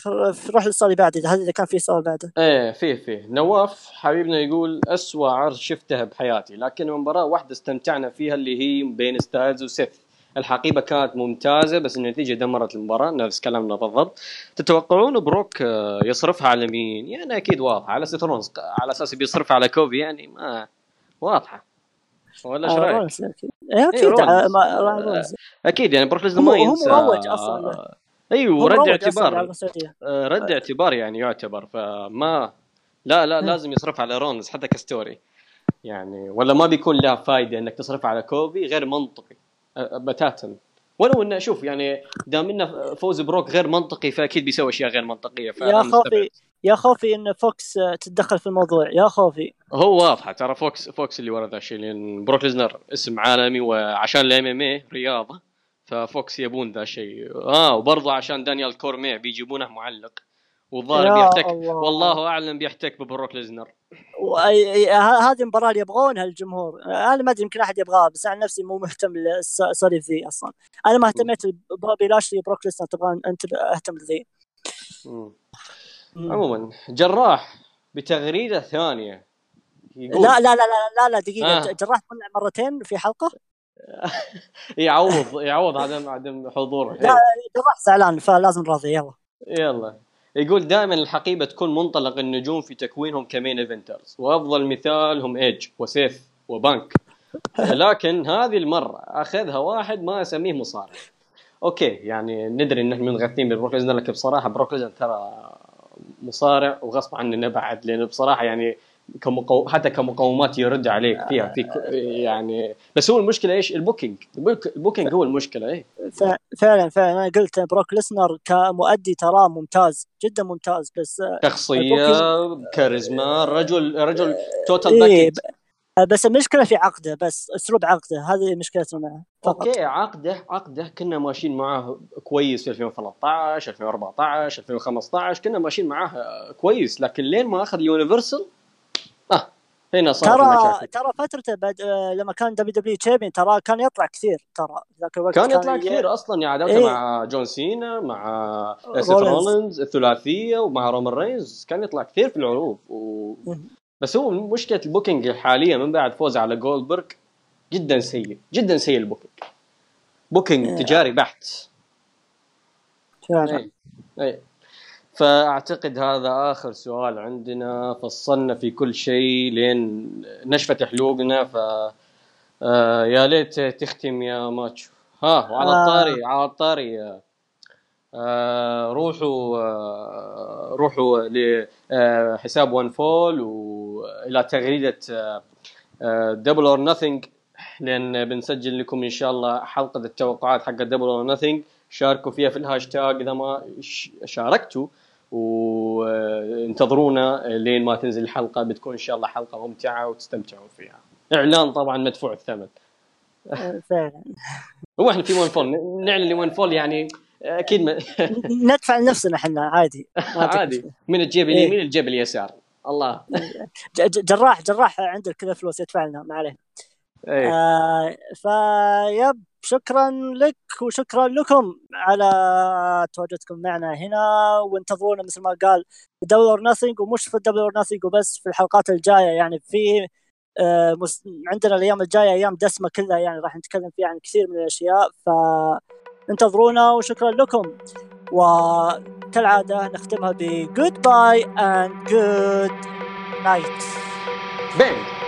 روح للسؤال اللي بعده هذا إذا كان في سؤال بعده إيه فيه فيه نواف حبيبنا يقول أسوأ عرض شفته بحياتي لكن مباراة واحدة استمتعنا فيها اللي هي بين ستايلز وسيث الحقيبة كانت ممتازة بس النتيجة دمرت المباراة نفس كلامنا بالضبط تتوقعون بروك آه، يصرفها على مين؟ يعني أكيد واضحة على سيث رولنز على أساس بيصرفها على كوفي يعني ما واضحة ولا إيش آه، رأيك؟ أكيد. إيه، أكيد رولنز. آه،. أكيد يعني بروك هو- ما هو ينسى مروج أصلاً. أيوه هو رد اعتبار. آه، رد اعتبار يعني يعتبر فما لا لا. لازم يصرف على رولنز حتى ك story. يعني ولا ما بيكون له فائده إنك تصرف على كوفي غير منطقي بتاتا. ولو إنه شوف يعني دام إنه فوز بروك غير منطقي فأكيد بيسوي أشياء غير منطقية يا. خوفي يا خوفي إن فوكس آه، تتدخل في الموضوع. يا خوفي. هو واضحة ترى فوكس فوكس اللي ورا ذا الشيء لأن بروك ليزنر اسم عالمي وعشان ال MMA رياضة. ففوكس يبون ذا الشيء آه وبرضه عشان دانيال كورمييه بيجيبونه معلق. والظاهر بيحتك الله. والله أعلم بيحتك ببروك ليزنر. هذه المباراة اللي يبغونها الجمهور. أنا ما أدري يمكن أحد يبغاها بس أنا نفسي مو مهتم لسوري ذي أصلا. أنا ما اهتميت بوبي لاشلي بروك ليسنر تبغى أنت أهتم لذي. عموما جراح بتغريدة ثانية. يقول لا لا لا لا لا, لا دقيقة. آه. جراح طلع مرتين في حلقة؟ يعوض يعوض عدم عدم حضوره. لا جراح زعلان فلازم راضي يلا. يلا. يقول دائما الحقيبة تكون منطلق النجوم في تكوينهم ك main eventers. وأفضل مثال هم ايج وسيث وبانك. لكن هذه المرة أخذها واحد ما أسميه مصارع. أوكي يعني ندري إن إحنا منغثين ببروك ليزنر لكن بصراحة بروك ترى مصارع وغصب عننا بعد لأنه بصراحة يعني كمقو... حتى كمقومات يرد عليك فيها في ك... يعني بس هو المشكلة إيش؟ ال booking ال booking هو المشكلة إيه. فعلا فعلا. أنا قلت بروك ليسنر كمؤدي تراه ممتاز جدا ممتاز بس شخصية كاريزما رجل رجل total إيه بس المشكلة في عقده بس أسلوب عقده هذه مشكلتنا معه فقط. أوكي عقده عقده. كنا ماشيين معاه كويس في 2013 2014 2015 كنا ماشيين معاه كويس لكن لين ما أخذ ال Universal آه هنا صار ترى ترى فترته بعد آه، لما كان WW champion ترى كان يطلع كثير ترى ذاك الوقت كان يطلع كثير أصلا يعني عداوته إيه؟ مع جون سينا مع سيث رولينز. الثلاثية ومع رومان رينز كان يطلع كثير في العروض. و... بس هو مشكلة ال booking الحاليه من بعد فوزه على جولدبرغ جدا سيء جدا سيء ال booking. booking إيه. تجاري بحت. اي اي فأعتقد هذا آخر سؤال عندنا فصلنا في كل شيء لين نشفت حلوقنا ف آه يا ليت تختم يا ماتشو. ها وعلى آه. الطاري على الطاري. آه روحوا آه روحوا لحساب One Fall والى تغريدة double or nothing لأن بنسجل لكم إن شاء الله حلقة التوقعات حق double or nothing شاركوا فيها في الهاشتاج إذا ما شاركتوا. وانتظرونا لين ما تنزل الحلقة. بتكون إن شاء الله حلقة ممتعة وتستمتعون فيها. إعلان طبعا مدفوع الثمن. فعلا. هو إحنا في One Fall نعلن ل One Fall يعني أكيد ما ندفع لنفسنا إحنا عادي. عادي. من الجيب اليمين إيه. الجيب اليسار. الله. جراح جراح عنده كذا فلوس يدفع لنا ما عليه إيه. آه فيب شكرا لك وشكرا لكم على تواجدكم معنا هنا. وانتظرونا مثل ما قال double or nothing ومش في double or nothing وبس في الحلقات الجاية. يعني في آه عندنا الأيام الجاية أيام دسمة كلها يعني راح نتكلم فيها عن كثير من الأشياء. فانتظرونا وشكرا لكم. وكالعادة نختمها ب goodbye and good night. بينج